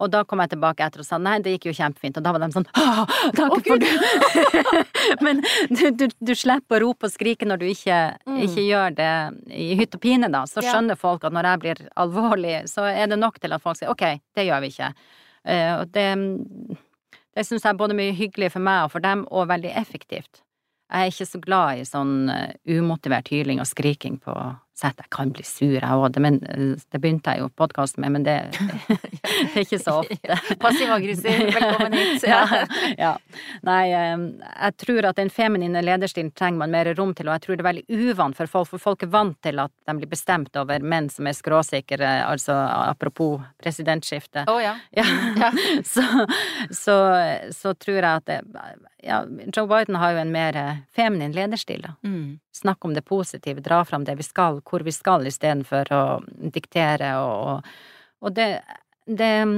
Og da kom jeg tilbake etter og sa nei, det gikk jo kjempefint, og da var de sånn «Åh, takk oh, for Gud!» det. Men du, du, du slipper å rope og skrike når du ikke, Mm. ikke gjør det i hytt og pine, da. Så skjønner folk at når jeg blir alvorlig, så er det nok til at folk sier ok, det gjør vi ikke. Uh, og det, det syns jeg er både mye hyggelig for meg og for dem, og veldig effektivt. Jeg er ikke så glad i sånn eh, umotivert hyling og skriking på sett. Jeg kan bli sur, jeg òg, men eh, det begynte jeg jo podkasten med, men det, det er ikke så ofte. Passiv-aggressiv, velkommen hit. ja. Ja. Nei, eh, jeg tror at den feminine lederstilen trenger man mer rom til, og jeg tror det er veldig uvant for folk, for folk er vant til at de blir bestemt over menn som er skråsikre, altså apropos presidentskiftet. Å ja. Ja. Ja. Så, så, så tror jeg at det, ja, Joe Biden har jo en mer eh, feminin lederstil, da. Mm. Snakk om det positive, dra fram det vi skal, hvor vi skal, istedenfor å diktere og, og, det, det mm,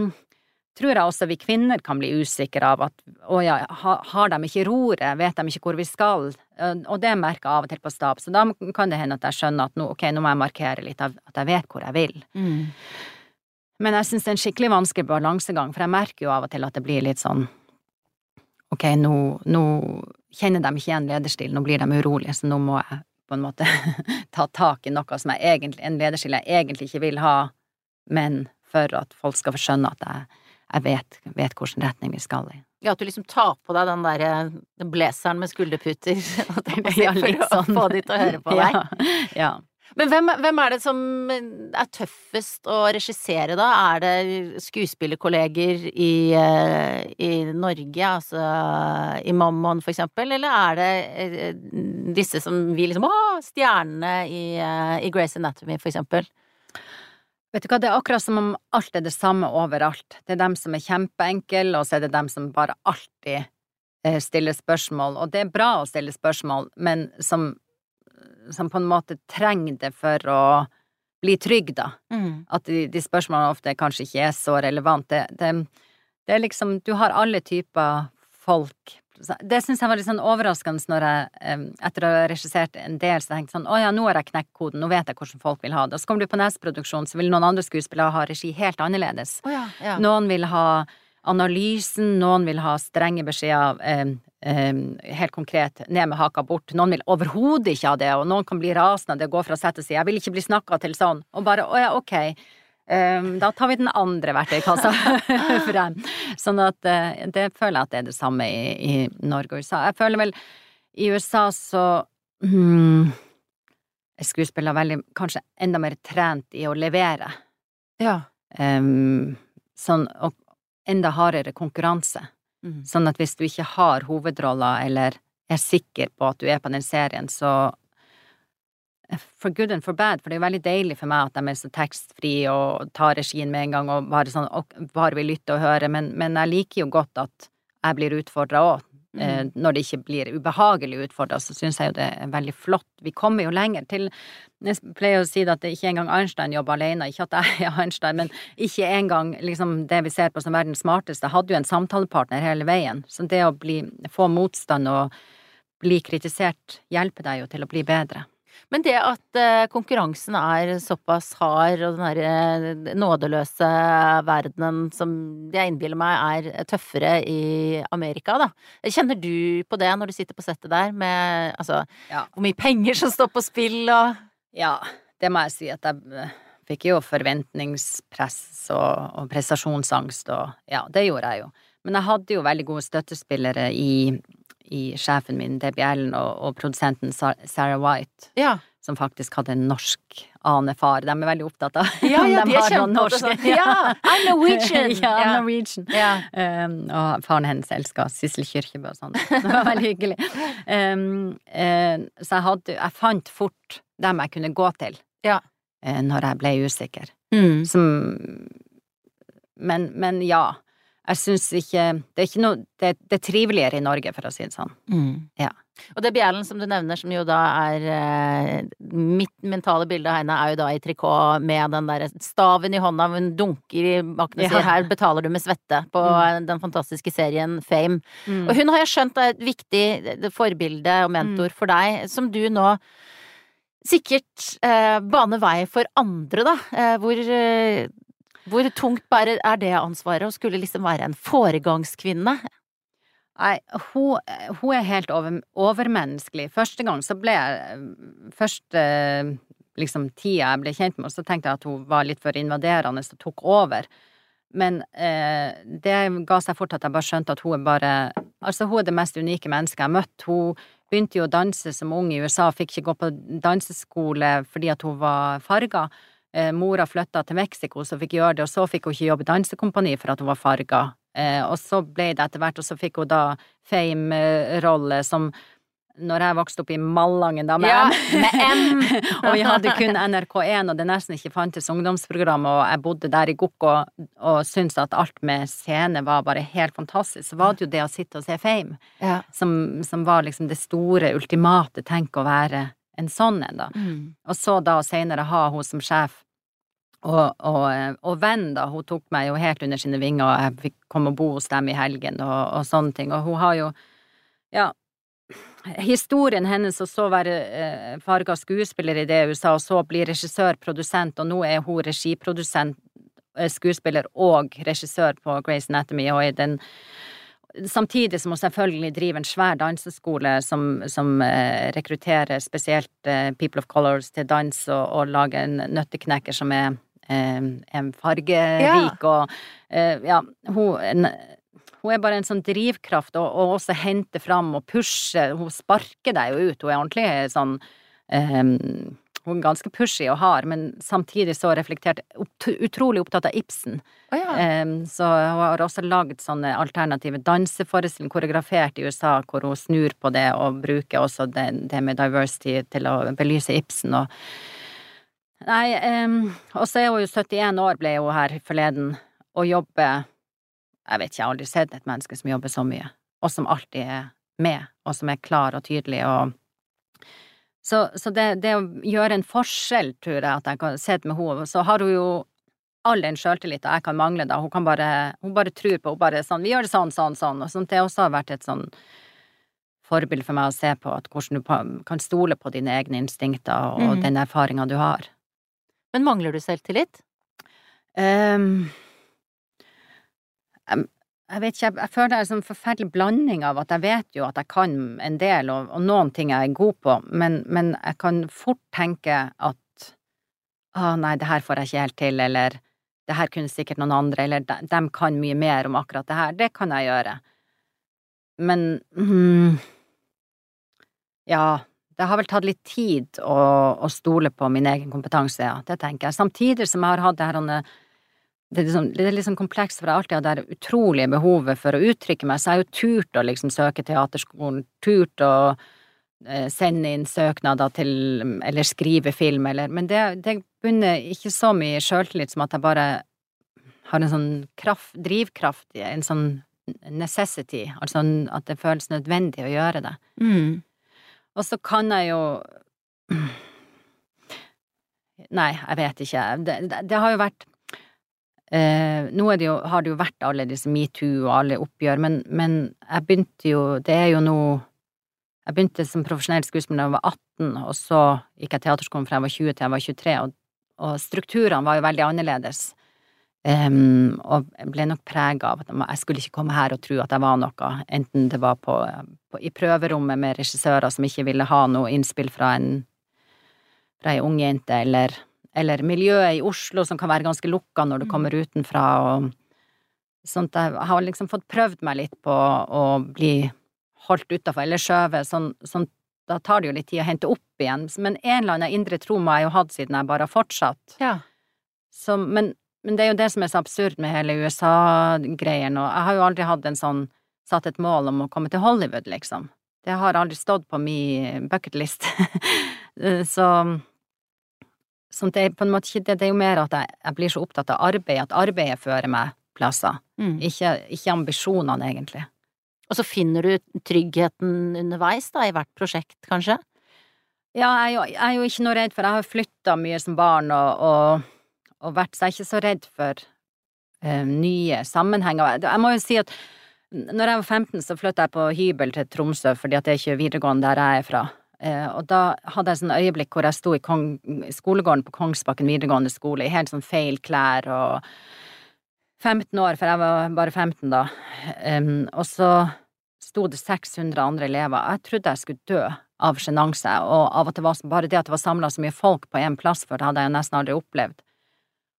tror jeg også vi kvinner kan bli usikre av at å ja, har de ikke roret, vet de ikke hvor vi skal, Eh, og det merker jeg av og til på stab, så da kan det hende at jeg skjønner at nå, ok, nå må jeg markere litt av at jeg vet hvor jeg vil. Mm. Men jeg syns det er en skikkelig vanskelig balansegang, for jeg merker jo av og til at det blir litt sånn ok, nå, nå kjenner de ikke igjen lederstilen, nå blir de urolige, så nå må jeg på en måte ta tak i noe som jeg egentlig, en lederstil jeg egentlig ikke vil ha, men for at folk skal få skjønne at jeg, jeg vet, vet hvilken retning vi skal i. Ja, at du liksom tar på deg den der den blazeren med skulderputer jeg på å si, Ja, litt for å sånn. få de til å høre på deg. Ja, ja. Men hvem, hvem er det som er tøffest å regissere, da? Er det skuespillerkolleger i, eh, i Norge, altså i Mammon for eksempel, eller er det eh, disse som vi liksom Å, stjernene i, eh, i Grace Anatomy, for eksempel? Vet du hva, det er akkurat som om alt er det samme overalt. Det er dem som er kjempeenkle, og så er det dem som bare alltid stiller spørsmål. Og det er bra å stille spørsmål, men som, som på en måte trenger det for å bli trygg, da. At de, de spørsmålene ofte kanskje ikke er så relevante. Det, det, det er liksom Du har alle typer folk. Det syns jeg var litt sånn overraskende når jeg, etter å ha regissert en del, så tenkte jeg sånn Å ja, nå har jeg knekt koden, nå vet jeg hvordan folk vil ha det. Og så kommer du på neste produksjon, så vil noen andre skuespillere ha regi helt annerledes. Oh, ja, ja. Noen vil ha analysen, noen vil ha strenge beskjeder, eh, helt konkret, ned med haka bort. Noen vil overhodet ikke ha det, og noen kan bli rasende av det, gå fra sett til side. 'jeg vil ikke bli snakka til sånn', og bare 'å ja, ok'. Um, da tar vi den andre verktøykassa frem. Sånn at uh, det føler jeg at det er det samme i, i Norge og USA. Jeg føler vel i USA så hmm, er skuespillere veldig, kanskje enda mer trent i å levere. ja. Um, sånn, og enda hardere konkurranse. Mm. Sånn at hvis du ikke har hovedroller, eller er sikker på at du er på den serien, så For good and for bad, for det er jo veldig deilig for meg at de er så tekstfrie og tar regien med en gang og bare sånn og bare vil lytte og høre, men, men jeg liker jo godt at jeg blir utfordra òg. Eh, når det ikke blir ubehagelig utfordra, så syns jeg jo det er veldig flott. Vi kommer jo lenger til Jeg pleier å si det at det ikke engang Einstein jobber alene, ikke at jeg er Einstein, men ikke engang liksom det vi ser på som verdens smarteste, hadde jo en samtalepartner hele veien. Så det å bli, få motstand og bli kritisert hjelper deg jo til å bli bedre. Men det at eh, konkurransen er såpass hard, og den derre nådeløse verdenen som jeg innbiller meg er tøffere i Amerika, da. Kjenner du på det når du sitter på settet der, med altså Ja. hvor mye penger som står på spill og Ja, det må jeg si at jeg eh, fikk jo forventningspress og, og prestasjonsangst og ja, det gjorde jeg jo. Men jeg hadde jo veldig gode støttespillere i, i sjefen min, Debbie Allen, og, og produsenten Sarah White, Ja. som faktisk hadde en norsk anefar. De er veldig opptatt av Ja, ja, de er har noen norske- sånn. Ja, I'm Norwegian! ja, I'm Norwegian. Ja. Um, og faren hennes elska Sissel Kyrkjebø og sånn. Det var veldig hyggelig. Um, eh, så jeg hadde Jeg fant fort dem jeg kunne gå til Ja. Uh, når jeg ble usikker. Mm. Som Men, men ja. Jeg syns ikke Det er ikke noe det, det, er triveligere i Norge, for å si det sånn. Mm. Ja. Og det bjellen som du nevner, som jo da er eh, Mitt mentale bilde av henne er jo da i trikot med den derre staven i hånda, hun dunker i bakken og sier Ja. 'her betaler du med svette' på Mm. den fantastiske serien Fame. Mm. Og hun har jeg skjønt er et viktig forbilde og mentor for deg, som du nå sikkert eh, baner vei for andre, da. Eh, hvor, eh, hvor tungt bare er det ansvaret å skulle liksom være en foregangskvinne? Nei, hun, hun er helt over, overmenneskelig. Første gang så ble jeg Første liksom tida jeg ble kjent med henne, så tenkte jeg at hun var litt for invaderende og tok over. Men eh, det ga seg fort at jeg bare skjønte at hun er bare Altså, hun er det mest unike mennesket jeg har møtt. Hun begynte jo å danse som ung i USA, fikk ikke gå på danseskole fordi at hun var farga. Eh, mora flytta til Mexico, så fikk gjøre det, og så fikk hun ikke jobbe i dansekompani for at hun var farga. Eh, og så ble det etter hvert, og så fikk hun da fame-rolle som når jeg vokste opp i Malangen, da, med Ja, M. med M. og vi hadde kun NRK1, og det nesten ikke fantes ungdomsprogram, og jeg bodde der i Gokk og, og syntes at alt med scene var bare helt fantastisk. Så var det jo det å sitte og se Fame, Ja. som, som var liksom det store, ultimate tenk å være en sånn en, da. Mm. Og så da senere ha hun som sjef og, og, og venn, da. Hun tok meg jo helt under sine vinger, og jeg fikk komme og bo hos dem i helgen og, og sånne ting. Og hun har jo, ja Historien hennes og så være eh, farga skuespiller i det USA, og så bli regissør, produsent, og nå er hun regiprodusent, eh, skuespiller og regissør på Grace Anatomy, og i den Samtidig som hun selvfølgelig driver en svær danseskole som, som eh, rekrutterer spesielt eh, people of colors til dans, og, og lager en nøtteknekker som er eh, er fargerik, og eh, ja, hun en, hun er bare en sånn drivkraft, og, og også henter fram og pusher. Hun sparker deg jo ut. Hun er ordentlig sånn ehm, Hun er ganske pushy og hard, men samtidig så reflektert. Utrolig opptatt av Ibsen. Oh, ja. Ehm, så hun har også lagd sånne alternative danseforestillinger, koreografert i USA, hvor hun snur på det og bruker også det, det med diversity til å belyse Ibsen og Nei, um, og så er hun jo 71 år, ble hun her forleden, og jobber Jeg vet ikke, jeg har aldri sett et menneske som jobber så mye, og som alltid er med, og som er klar og tydelig og Så, så det, det å gjøre en forskjell, tror jeg at jeg kan se med henne, så har hun jo all den sjøltilliten jeg kan mangle, da. Hun kan bare Hun bare tror på Hun bare sånn Vi gjør det sånn, sånn, sånn. Og sånt, det også har vært et sånn forbilde for meg å se på, at hvordan du kan stole på dine egne instinkter og mm. den erfaringa du har. Men mangler du selvtillit? Um, jeg, jeg vet ikke, jeg, jeg føler det er en sånn forferdelig blanding av at jeg vet jo at jeg kan en del, og, og noen ting jeg er god på, men, men jeg kan fort tenke at å nei, det her får jeg ikke helt til, eller det her kunne sikkert noen andre, eller de, de kan mye mer om akkurat det her, det kan jeg gjøre. Men mm, ja, det har vel tatt litt tid å, å stole på min egen kompetanse, ja, det tenker jeg. Samtidig som jeg har hatt det her det er, liksom, det er sånn komplekst, for jeg har alltid hatt det utrolige behovet for å uttrykke meg, så jeg har jo turt å liksom søke teaterskolen, turt å eh, sende inn søknader til, eller skrive film, eller Men det, det bunner ikke så mye sjøltillit som at jeg bare har en sånn kraft, drivkraft, en sånn necessity, altså at det føles nødvendig å gjøre det. Mm. Og så kan jeg jo Nei, jeg vet ikke. Det, det, det har jo vært eh, Nå det jo, har det jo vært alle disse metoo og alle oppgjør, men, men jeg begynte jo Det er jo nå Jeg begynte som profesjonell skuespiller da jeg var 18, og så gikk jeg teaterskolen fra jeg var 20 til jeg var 23, og, og strukturene var jo veldig annerledes. Em, og ble nok prega av at jeg skulle ikke komme her og tro at jeg var noe, enten det var på, på, i prøverommet med regissører som ikke ville ha noe innspill fra en, fra ei ung jente, eller, eller miljøet i Oslo som kan være ganske lukka når du kommer utenfra, og sånt. Jeg har liksom fått prøvd meg litt på å bli holdt utafor, eller skjøvet, sånn, sånn da tar det jo litt tid å hente opp igjen, men en eller annen indre tro må jeg jo hatt siden jeg bare har fortsatt. Ja. Så, men, men det er jo det som er så absurd med hele USA-greien, nå. jeg har jo aldri hatt en sånn satt et mål om å komme til Hollywood, liksom. Det har aldri stått på min bucketlist. så sånn det er på en måte ikke det, det er jo mer at jeg, jeg blir så opptatt av arbeid, at arbeidet fører meg plasser. Mm. Ikke, ikke ambisjonene, egentlig. Og så finner du tryggheten underveis, da, i hvert prosjekt, kanskje? Ja, jeg er jo, jeg er jo ikke noe redd for Jeg har flytta mye som barn og, og, og vært seg ikke så redd for eh, nye sammenhenger. Jeg må jo si at når jeg var 15, så flytta jeg på hybel til Tromsø, fordi at det er ikke videregående der jeg er fra. Eh, og da hadde jeg sånn øyeblikk hvor jeg sto i Kong, skolegården på Kongsbakken videregående skole i helt sånn feil klær og 15 år, for jeg var bare 15 da. Um, og så sto det 600 andre elever. Jeg trodde jeg skulle dø av sjenanse, og av at det var bare det at det var samla så mye folk på én plass før, det hadde jeg nesten aldri opplevd.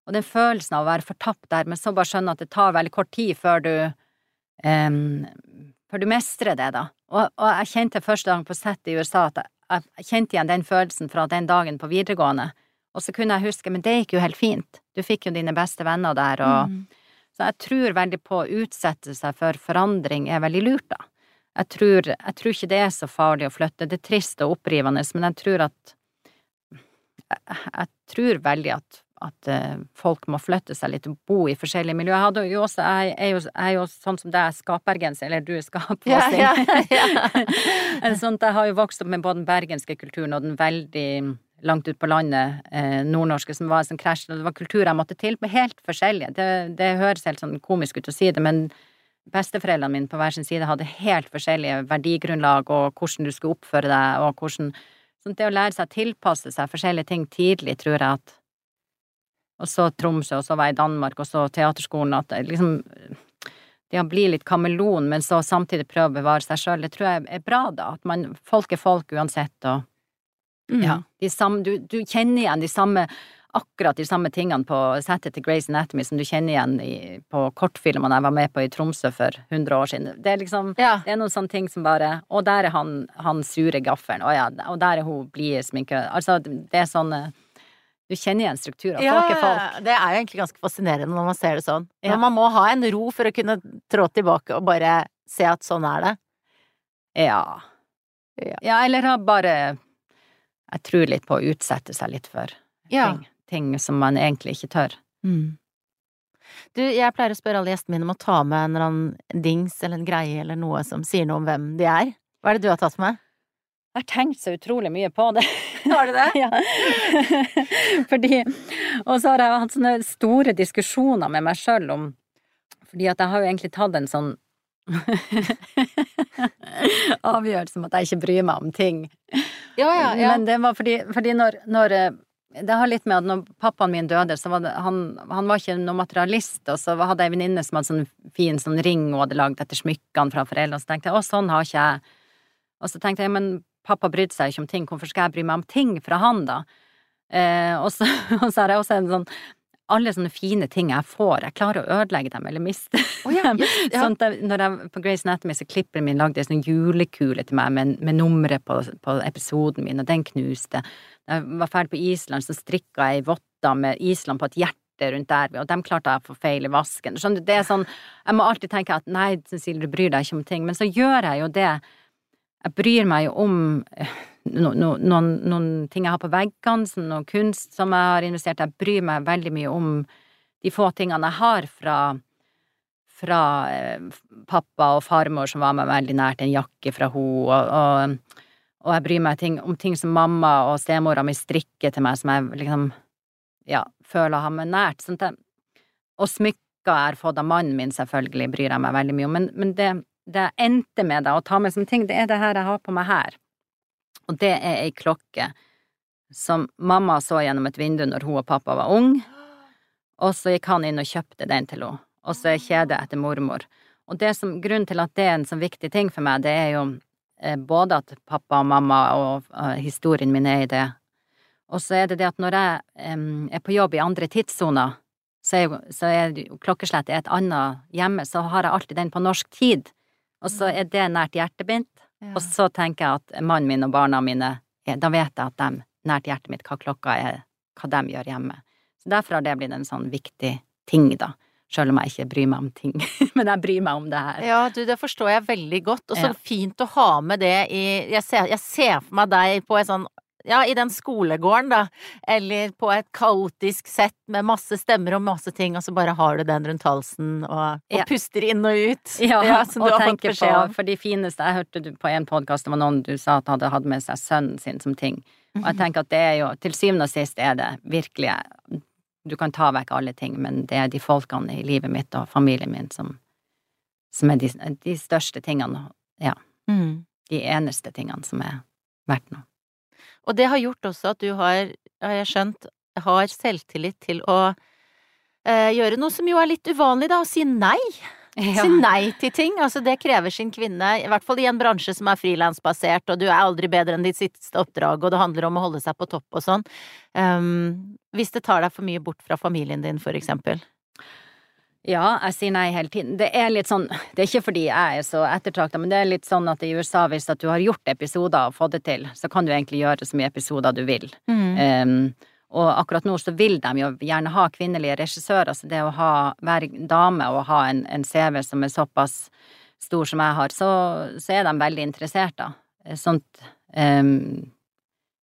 Og den følelsen av å være fortapt der, men så bare skjønne at det tar veldig kort tid før du um, før du mestrer det, da. Og, og jeg kjente første gang på sett i USA at jeg, jeg kjente igjen den følelsen fra den dagen på videregående. Og så kunne jeg huske, men det gikk jo helt fint. Du fikk jo dine beste venner der, og Mm. Så jeg tror veldig på å utsette seg for forandring er veldig lurt, da. Jeg tror, jeg tror ikke det er så farlig å flytte. Det er trist og opprivende, men jeg tror at Jeg, jeg tror veldig at, at eh, folk må flytte seg litt og bo i forskjellige miljøer. Jeg, hadde jo også, jeg, er jo, jeg er jo sånn som deg, skapergenser, eller du er skapvassing. Ja, ja, ja. Sånn jeg har jo vokst opp med både den bergenske kulturen og den veldig langt ut på landet, eh, nordnorske, som var en sånn krasj. Det var kulturer jeg måtte til, men helt forskjellige. Det, det høres helt sånn komisk ut å si det, men besteforeldrene mine på hver sin side hadde helt forskjellige verdigrunnlag og hvordan du skulle oppføre deg, og hvordan Sånn det å lære seg å tilpasse seg forskjellige ting tidlig, tror jeg at Og så Tromsø, og så var jeg i Danmark, og så teaterskolen, at det liksom det å bli litt kameleon, men så samtidig prøve å bevare seg sjøl, det tror jeg er bra, da. At man Folk er folk uansett, og Mm. ja. De samme, du, du kjenner igjen de samme akkurat de samme tingene på settet til Grace Anatomy som du kjenner igjen i, på kortfilmene jeg var med på i Tromsø for 100 år siden. Det er liksom Ja. det er noen sånne ting som bare Å, der er han, han sure gaffelen. Å ja, og der er hun blide sminke... Altså, det er sånn eh, Du kjenner igjen strukturer. Folk er folk. Det er jo egentlig ganske fascinerende når man ser det sånn. Ja. Men man må ha en ro for å kunne trå tilbake og bare se at sånn er det. Ja. Ja. Ja, eller ha bare Jeg tror litt på å utsette seg litt for Ja. ting. Ting som man egentlig ikke tør. Mm. Du, jeg pleier å spørre alle gjestene mine om å ta med en eller annen dings eller en greie eller noe som sier noe om hvem de er. Hva er det du har tatt med? Jeg har tenkt så utrolig mye på det. Har du det? Ja. Fordi Og så har jeg hatt sånne store diskusjoner med meg sjøl om Fordi at jeg har jo egentlig tatt en sånn avgjørelse om at jeg ikke bryr meg om ting. Ja, ja, ja. Men det var fordi, fordi når, når eh, Det har litt med at når pappaen min døde, så var det han, han var ikke noen materialist, og så hadde jeg en venninne som hadde sånn fin sånn ring hun hadde lagd etter smykkene fra foreldrene, og så tenkte jeg å, sånn har ikke jeg. Og så tenkte jeg, men pappa brydde seg ikke om ting, hvorfor skal jeg bry meg om ting fra han, da? Eh, og, så, og så har jeg også en sånn alle sånne fine ting jeg får, jeg klarer å ødelegge dem eller miste oh, ja, dem. just- ja. Sånn jeg, når jeg på Grace Anatomy så klipperen min lagde en sånn julekule til meg med, med nummeret på, på episoden min, og den knuste. Da jeg var ferdig på Island, så strikka jeg ei votter med Island på et hjerte rundt der, og dem klarte jeg å få feil i vasken. Skjønner du, det er sånn, jeg må alltid tenke at nei, Cecilie, du bryr deg ikke om ting, men så gjør jeg jo det. Jeg bryr meg jo om eh, no, no, noen, noen ting jeg har på veggene, noen noe kunst som jeg har investert. Jeg bryr meg veldig mye om de få tingene jeg har fra fra eh, pappa og farmor som var meg veldig nært, en jakke fra henne, og, og, og jeg bryr meg ting, om ting som mamma og stemora mi strikker til meg, som jeg liksom, ja, føler har meg nært. At jeg, og smykker jeg har fått av mannen min, selvfølgelig, bryr jeg meg veldig mye om, men, men det, det endte med da, å ta med som ting, det er det her jeg har på meg her. Og det er ei klokke som mamma så gjennom et vindu når hun og pappa var ung, og så gikk han inn og kjøpte den til henne, og så er kjedet etter mormor. Og det som, grunnen til at det er en sånn viktig ting for meg, det er jo eh, både at pappa og mamma og eh, historien min er i det, og så er det det at når jeg em, er på jobb i andre tidssoner, så er, jo, så er klokkeslettet et annet hjemme, så har jeg alltid den på norsk tid, og så er det nært hjertet mitt, og så tenker jeg at mannen min og barna mine, da vet jeg at de, nært hjertet mitt, hva klokka er, hva de gjør hjemme. Så derfor har det blitt en sånn viktig ting, da. Selv om jeg ikke bryr meg om ting. Men jeg bryr meg om det her. Ja, du, det forstår jeg veldig godt. Og så Ja. fint å ha med det i jeg ser, jeg ser for meg deg på en sånn ja, i den skolegården, da, eller på et kaotisk sett med masse stemmer og masse ting, og så bare har du den rundt halsen og, og Ja. puster inn og ut. Ja, som og du har fått beskjed på, om. for de fineste Jeg hørte du på en podkast, det var noen du sa at hadde hatt med seg sønnen sin som ting. Og Mhm. jeg tenker at det er jo, til syvende og sist er det virkelig Du kan ta vekk alle ting, men det er de folkene i livet mitt og familien min som, som er de, de største tingene. Ja. Mm. De eneste tingene som er verdt noe. Og det har gjort også at du har, har jeg skjønt, har selvtillit til å eh, gjøre noe som jo er litt uvanlig, da, å si nei. Si nei til ting. Altså, det krever sin kvinne, i hvert fall i en bransje som er frilansbasert, og du er aldri bedre enn ditt siste oppdrag, og det handler om å holde seg på topp og sånn. Um, hvis det tar deg for mye bort fra familien din, for eksempel. Ja, jeg sier nei hele tiden. Det er litt sånn, det er ikke fordi jeg er så ettertrakta, men det er litt sånn at i USA, hvis at du har gjort episoder og fått det til, så kan du egentlig gjøre så mye episoder du vil. Um, og akkurat nå så vil de jo gjerne ha kvinnelige regissører, så det å ha, være dame og ha en, en CV som er såpass stor som jeg har, så, så er de veldig interessert, da. Sånt um,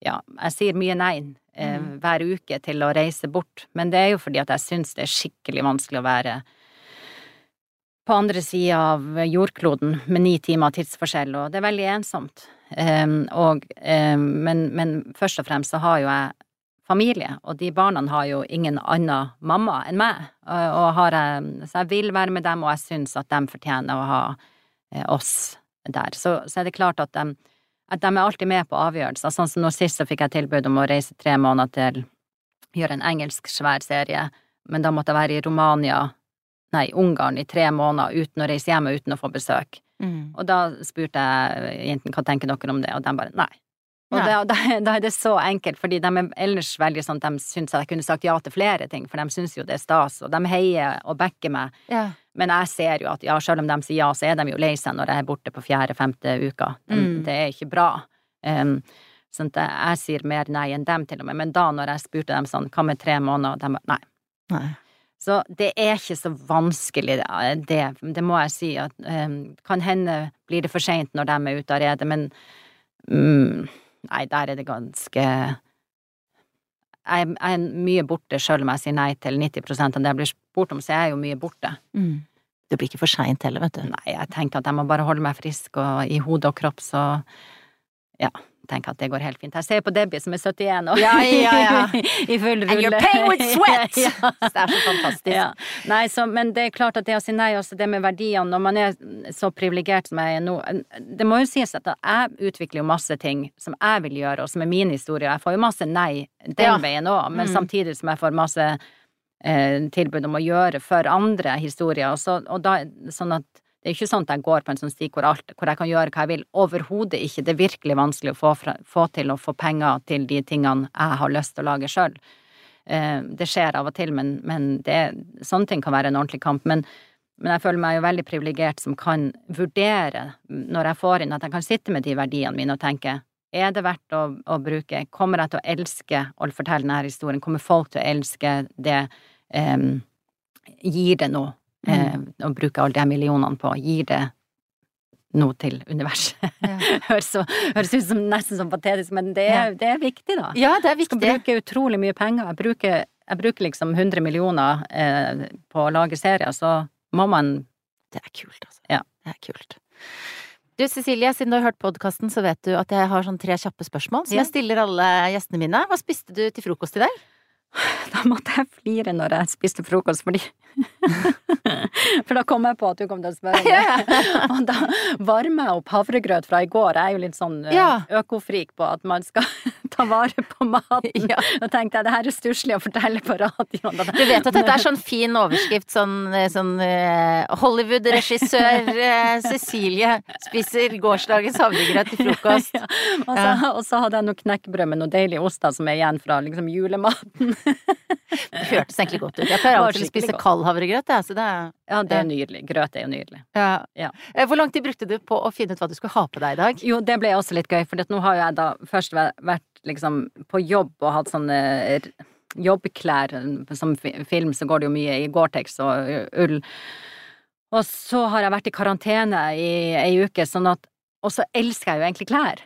Ja, jeg sier mye nei eh, Mm. hver uke til å reise bort, men det er jo fordi at jeg syns det er skikkelig vanskelig å være på andre sida av jordkloden med ni timer tidsforskjell, og det er veldig ensomt. Um, og, um, men, men først og fremst så har jo jeg familie, og de barna har jo ingen annen mamma enn meg. Og, og har jeg, så jeg vil være med dem, og jeg syns at de fortjener å ha eh, oss der. Så, så er det klart at de, at de er alltid med på avgjørelser. Sånn som nå sist så fikk jeg tilbud om å reise tre måneder til gjøre en engelsk svær serie, men da måtte jeg være i Romania, nei, Ungarn i tre måneder uten å reise hjem og uten å få besøk. Mm. Og da spurte jeg jentene hva tenker dere om det, og de bare nei. Og da, da, da er det så enkelt, fordi de er ellers veldig sånn at de syns at jeg kunne sagt ja til flere ting, for de syns jo det er stas, og de heier og backer meg. Ja. Men jeg ser jo at ja, selv om de sier ja, så er de jo lei seg når jeg er borte på fjerde-femte uka. De, Mm. Det er ikke bra. Um, sånn at jeg, jeg sier mer nei enn dem, til og med. Men da når jeg spurte dem sånn, hva med tre måneder, de bare nei. Nei. Så det er ikke så vanskelig, det, det må jeg si. At, um, kan hende blir det for seint når de er ute av redet, men um, nei, der er det ganske jeg, er mye borte selv om jeg sier nei til 90 av det jeg blir spurt om, så er jeg jo mye borte. Mm. Det blir ikke for seint heller, vet du. Nei, jeg tenker at jeg må bare holde meg frisk og i hode og kropp, så ja, tenker at det går helt fint. Jeg ser på Debbie som er 71 og Ja, ja, ja. i full rulle. And you're paying with sweat! ja. Det er så fantastisk. Ja. Nei, så, men det er klart at det å si nei, også det med verdiene, når man er så privilegert som jeg er nå Det må jo sies at jeg utvikler jo masse ting som jeg vil gjøre, og som er min historie. Jeg får jo masse nei den veien òg, men Mm. samtidig som jeg får masse tilbud om å gjøre for andre historier. Så, da, sånn at det er ikke sånn at jeg går på en sånn sti hvor, alt, hvor jeg kan gjøre hva jeg vil. Overhodet ikke. Det er virkelig vanskelig å få, fra, få til å få penger til de tingene jeg har lyst til å lage sjøl. Eh, det skjer av og til, men, men det, sånne ting kan være en ordentlig kamp. Men, men jeg føler meg jo veldig privilegert som kan vurdere, når jeg får inn, at jeg kan sitte med de verdiene mine og tenke er det verdt å, å bruke? Kommer jeg til å elske å fortelle denne historien? Kommer folk til å elske det? Eh, gir det noe eh, å bruke alle de millionene på? Gir det noe til universet? Ja. høres, høres ut som nesten som patetisk, men det er, det er viktig, da. Ja, det er Jeg skal bruke utrolig mye penger. Jeg bruker, jeg bruker liksom 100 millioner eh, på å lage serier, så må man Det er kult, altså. Ja. Det er kult. Du Cecilie, siden du har hørt podkasten, så vet du at jeg har sånn tre kjappe spørsmål som Ja. jeg stiller alle gjestene mine. Hva spiste du til frokost i dag? Da måtte jeg flire når jeg spiste frokost, fordi For da kom jeg på at du kom til å spørre om det. Og da varmer jeg opp havregrøt fra i går. Jeg er jo litt sånn eh, økofrik på at man skal ta vare på maten. Ja. Da tenkte jeg det her er stusslig å fortelle på radioen. Du vet at dette er sånn fin overskrift, sånn, eh, sånn eh, Hollywood-regissør Cecilie spiser gårsdagens havregrøt til frokost. Ja. Og, så, og så hadde jeg noe knekkebrød med noe deilig ost som er igjen fra liksom julematen. Det hørtes egentlig godt ut. Jeg pleier alltid å spise kald havregrøt, jeg, så det er Ja, det er nydelig. Grøt er jo nydelig. ja. Ja. Eh, Hvor lang tid brukte du på å finne ut hva du skulle ha på deg i dag? Jo, det ble også litt gøy, for nå har jo jeg da først vært liksom på jobb og hatt sånne jobbklær. Som film så går det jo mye i Gore-Tex og ull. Og så har jeg vært i karantene i ei uke, sånn at Og så elsker jeg jo egentlig klær.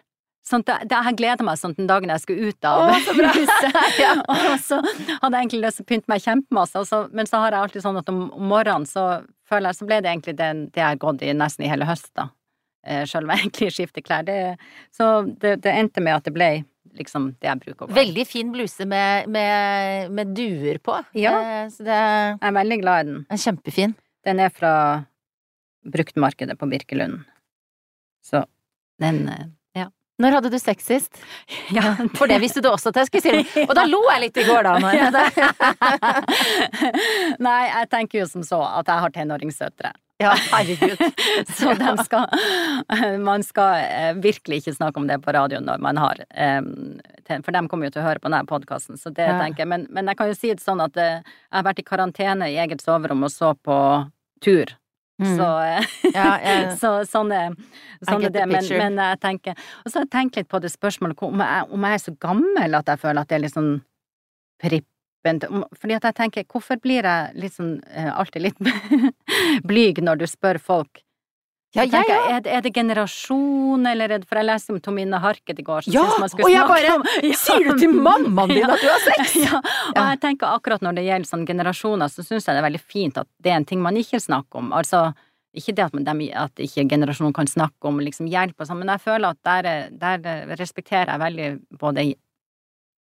Sånn det, jeg gleder meg sånn den dagen jeg skulle ut av Å, så huset. Ja. Og så hadde jeg egentlig lyst til å pynte meg kjempemasse, og men så har jeg alltid sånn at om, morgenen så føler jeg Så ble det egentlig det, det jeg har gått i nesten i hele høst, da. Eh, Sjøl om jeg egentlig skifter klær. Det, så det, det endte med at det ble liksom det jeg bruker å. Veldig fin bluse med, med, med duer på. Ja. Eh, Så det er Jeg er veldig glad i den. kjempefin. Den er fra bruktmarkedet på Birkelund. Så den eh. Når hadde du sex sist? ja For det visste du også at jeg skulle si. Og da lo jeg litt i går, da. Når Nei, jeg tenker jo som så at jeg har tenåringssøtre. Ja, herregud. Så skal Man skal eh, virkelig ikke snakke om det på radioen når man har For de kommer jo til å høre på denne podkasten, så det Ja. tenker jeg. Men, men jeg kan jo si det sånn at eh, jeg har vært i karantene i eget soverom og så på tur. Mm. Så, ja, Ja, så sånn er, sånn er det. Men, men jeg tenker Og så har jeg tenkt litt på det spørsmålet om jeg, om jeg er så gammel at jeg føler at det er litt sånn prippent. Fordi at jeg tenker, hvorfor blir jeg litt sånn eh, alltid litt blyg når du spør folk? Ja, jeg tenker òg. er, det- er det generasjon, eller er det For jeg leste om Tomine Harket i går, så Ja, synes man skulle og jeg bare, om Ja. Sier du til mammaen din at du har sex? Ja, og jeg tenker akkurat når det gjelder sånn generasjoner, så syns jeg det er veldig fint at det er en ting man ikke snakker om. Altså, ikke det at, man, at ikke generasjonen kan snakke om liksom hjelp og sånn, men jeg føler at der, er- der respekterer jeg veldig både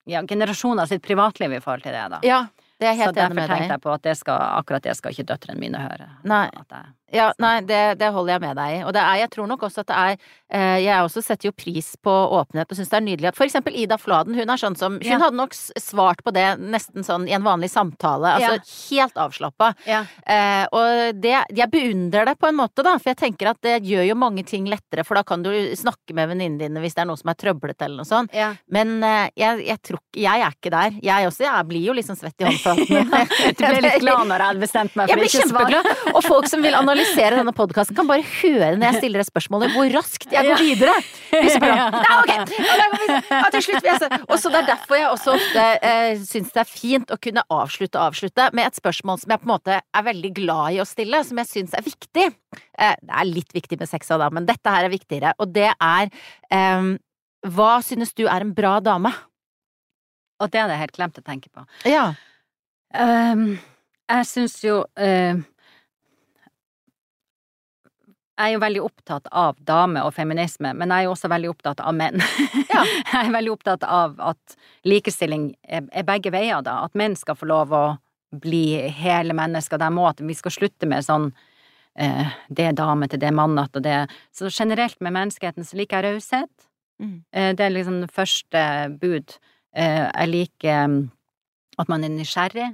ja, generasjoner sitt privatliv i forhold til det, da. Ja, det er jeg så helt enig derfor deg. tenkte derfor tenkte jeg på at det skal, akkurat det skal ikke døtrene mine høre. Nei. At jeg, Ja, nei, det, det holder jeg med deg i. Og det er, jeg tror nok også at det er eh, Jeg også setter jo pris på åpenhet og syns det er nydelig at for eksempel Ida Fladen, hun er sånn som Hun Ja. hadde nok svart på det nesten sånn i en vanlig samtale, altså Ja. helt avslappa. ja. Eh, og det Jeg beundrer det på en måte, da, for jeg tenker at det gjør jo mange ting lettere, for da kan du snakke med venninnene dine hvis det er noe som er trøblete eller noe sånt. ja. Men eh, jeg, jeg tror Jeg er ikke der. Jeg også. Jeg blir jo liksom svett i håndflatene. Du ble litt glad når jeg hadde bestemt meg Jeg for blir ikke å svare. kjempeglad! Og folk som vil analysere denne podkasten, kan bare høre når jeg stiller det spørsmålet, hvor raskt jeg går videre. Ok, ja, da går vi videre. ja, til slutt vil jeg se. Og så Det er derfor jeg også ofte eh, syns det er fint å kunne avslutte og avslutte med et spørsmål som jeg på en måte er veldig glad i å stille, som jeg syns er viktig. Eh, det er litt viktig med sexa da, men dette her er viktigere. Og det er eh, Hva synes du er en bra dame? Og det hadde jeg helt glemt å tenke på. Ja. Um, jeg syns jo eh, Jeg er jo veldig opptatt av damer og feminisme, men jeg er jo også veldig opptatt av menn. Ja. jeg er veldig opptatt av at likestilling er, begge veier, da. At menn skal få lov å bli hele mennesker. dem òg. at vi skal slutte med sånn eh, det er dame til det er mannete og det Så generelt med menneskeheten så liker jeg raushet. Mm. Eh, det er liksom det første bud. Eh, jeg liker mm, at man er nysgjerrig.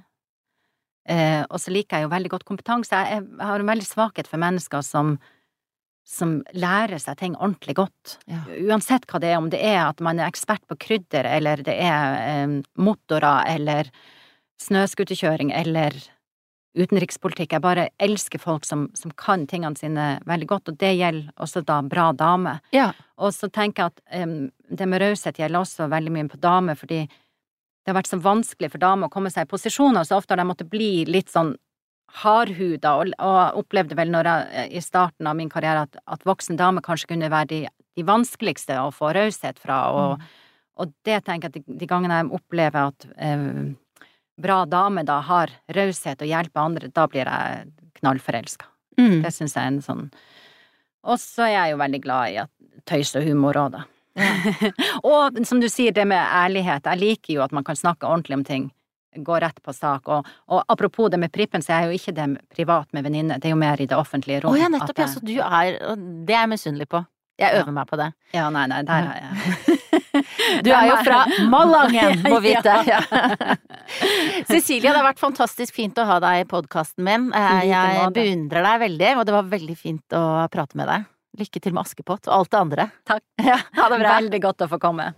Eh, og så liker jeg jo veldig godt kompetanse. Jeg, jeg har en veldig svakhet for mennesker som, som lærer seg ting ordentlig godt. Ja. Uansett hva det er, om det er at man er ekspert på krydder, eller det er eh, motorer, eller snøscooterkjøring, eller utenrikspolitikk. Jeg bare elsker folk som, som kan tingene sine veldig godt, og det gjelder også da bra dame. Ja. Og så tenker jeg at em, det med raushet gjelder også veldig mye på damer, fordi det har vært så vanskelig for damer å komme seg i posisjoner, så ofte har de måttet bli litt sånn hardhuda, og, og opplevde vel når jeg, i starten av min karriere at, at voksne damer kanskje kunne være de, de vanskeligste å få raushet fra, og, og det tenker jeg at de, de gangene jeg opplever at eh, bra dame da har raushet og hjelper andre, da blir jeg knallforelska. Mm. Det syns jeg er en sånn Og så er jeg jo veldig glad i at tøys og humor òg, da. og som du sier, det med ærlighet. Jeg liker jo at man kan snakke ordentlig om ting. Gå rett på sak. Og, og apropos det med prippen, så er jo ikke det privat med venninne, det er jo mer i det offentlige Å oh, ja, nettopp. Ja, så du er Det er jeg misunnelig på. Jeg Ja. øver meg på det. Ja, nei, nei, der er jeg. Du er jo fra Malangen, må vite. Ja. Cecilia, det har vært fantastisk fint å ha deg i podkasten min. Eh, Jeg beundrer deg veldig, og det var veldig fint å prate med deg. Lykke til med Askepott og alt det andre. Takk. Ja, ha det bra. Veldig godt å få komme.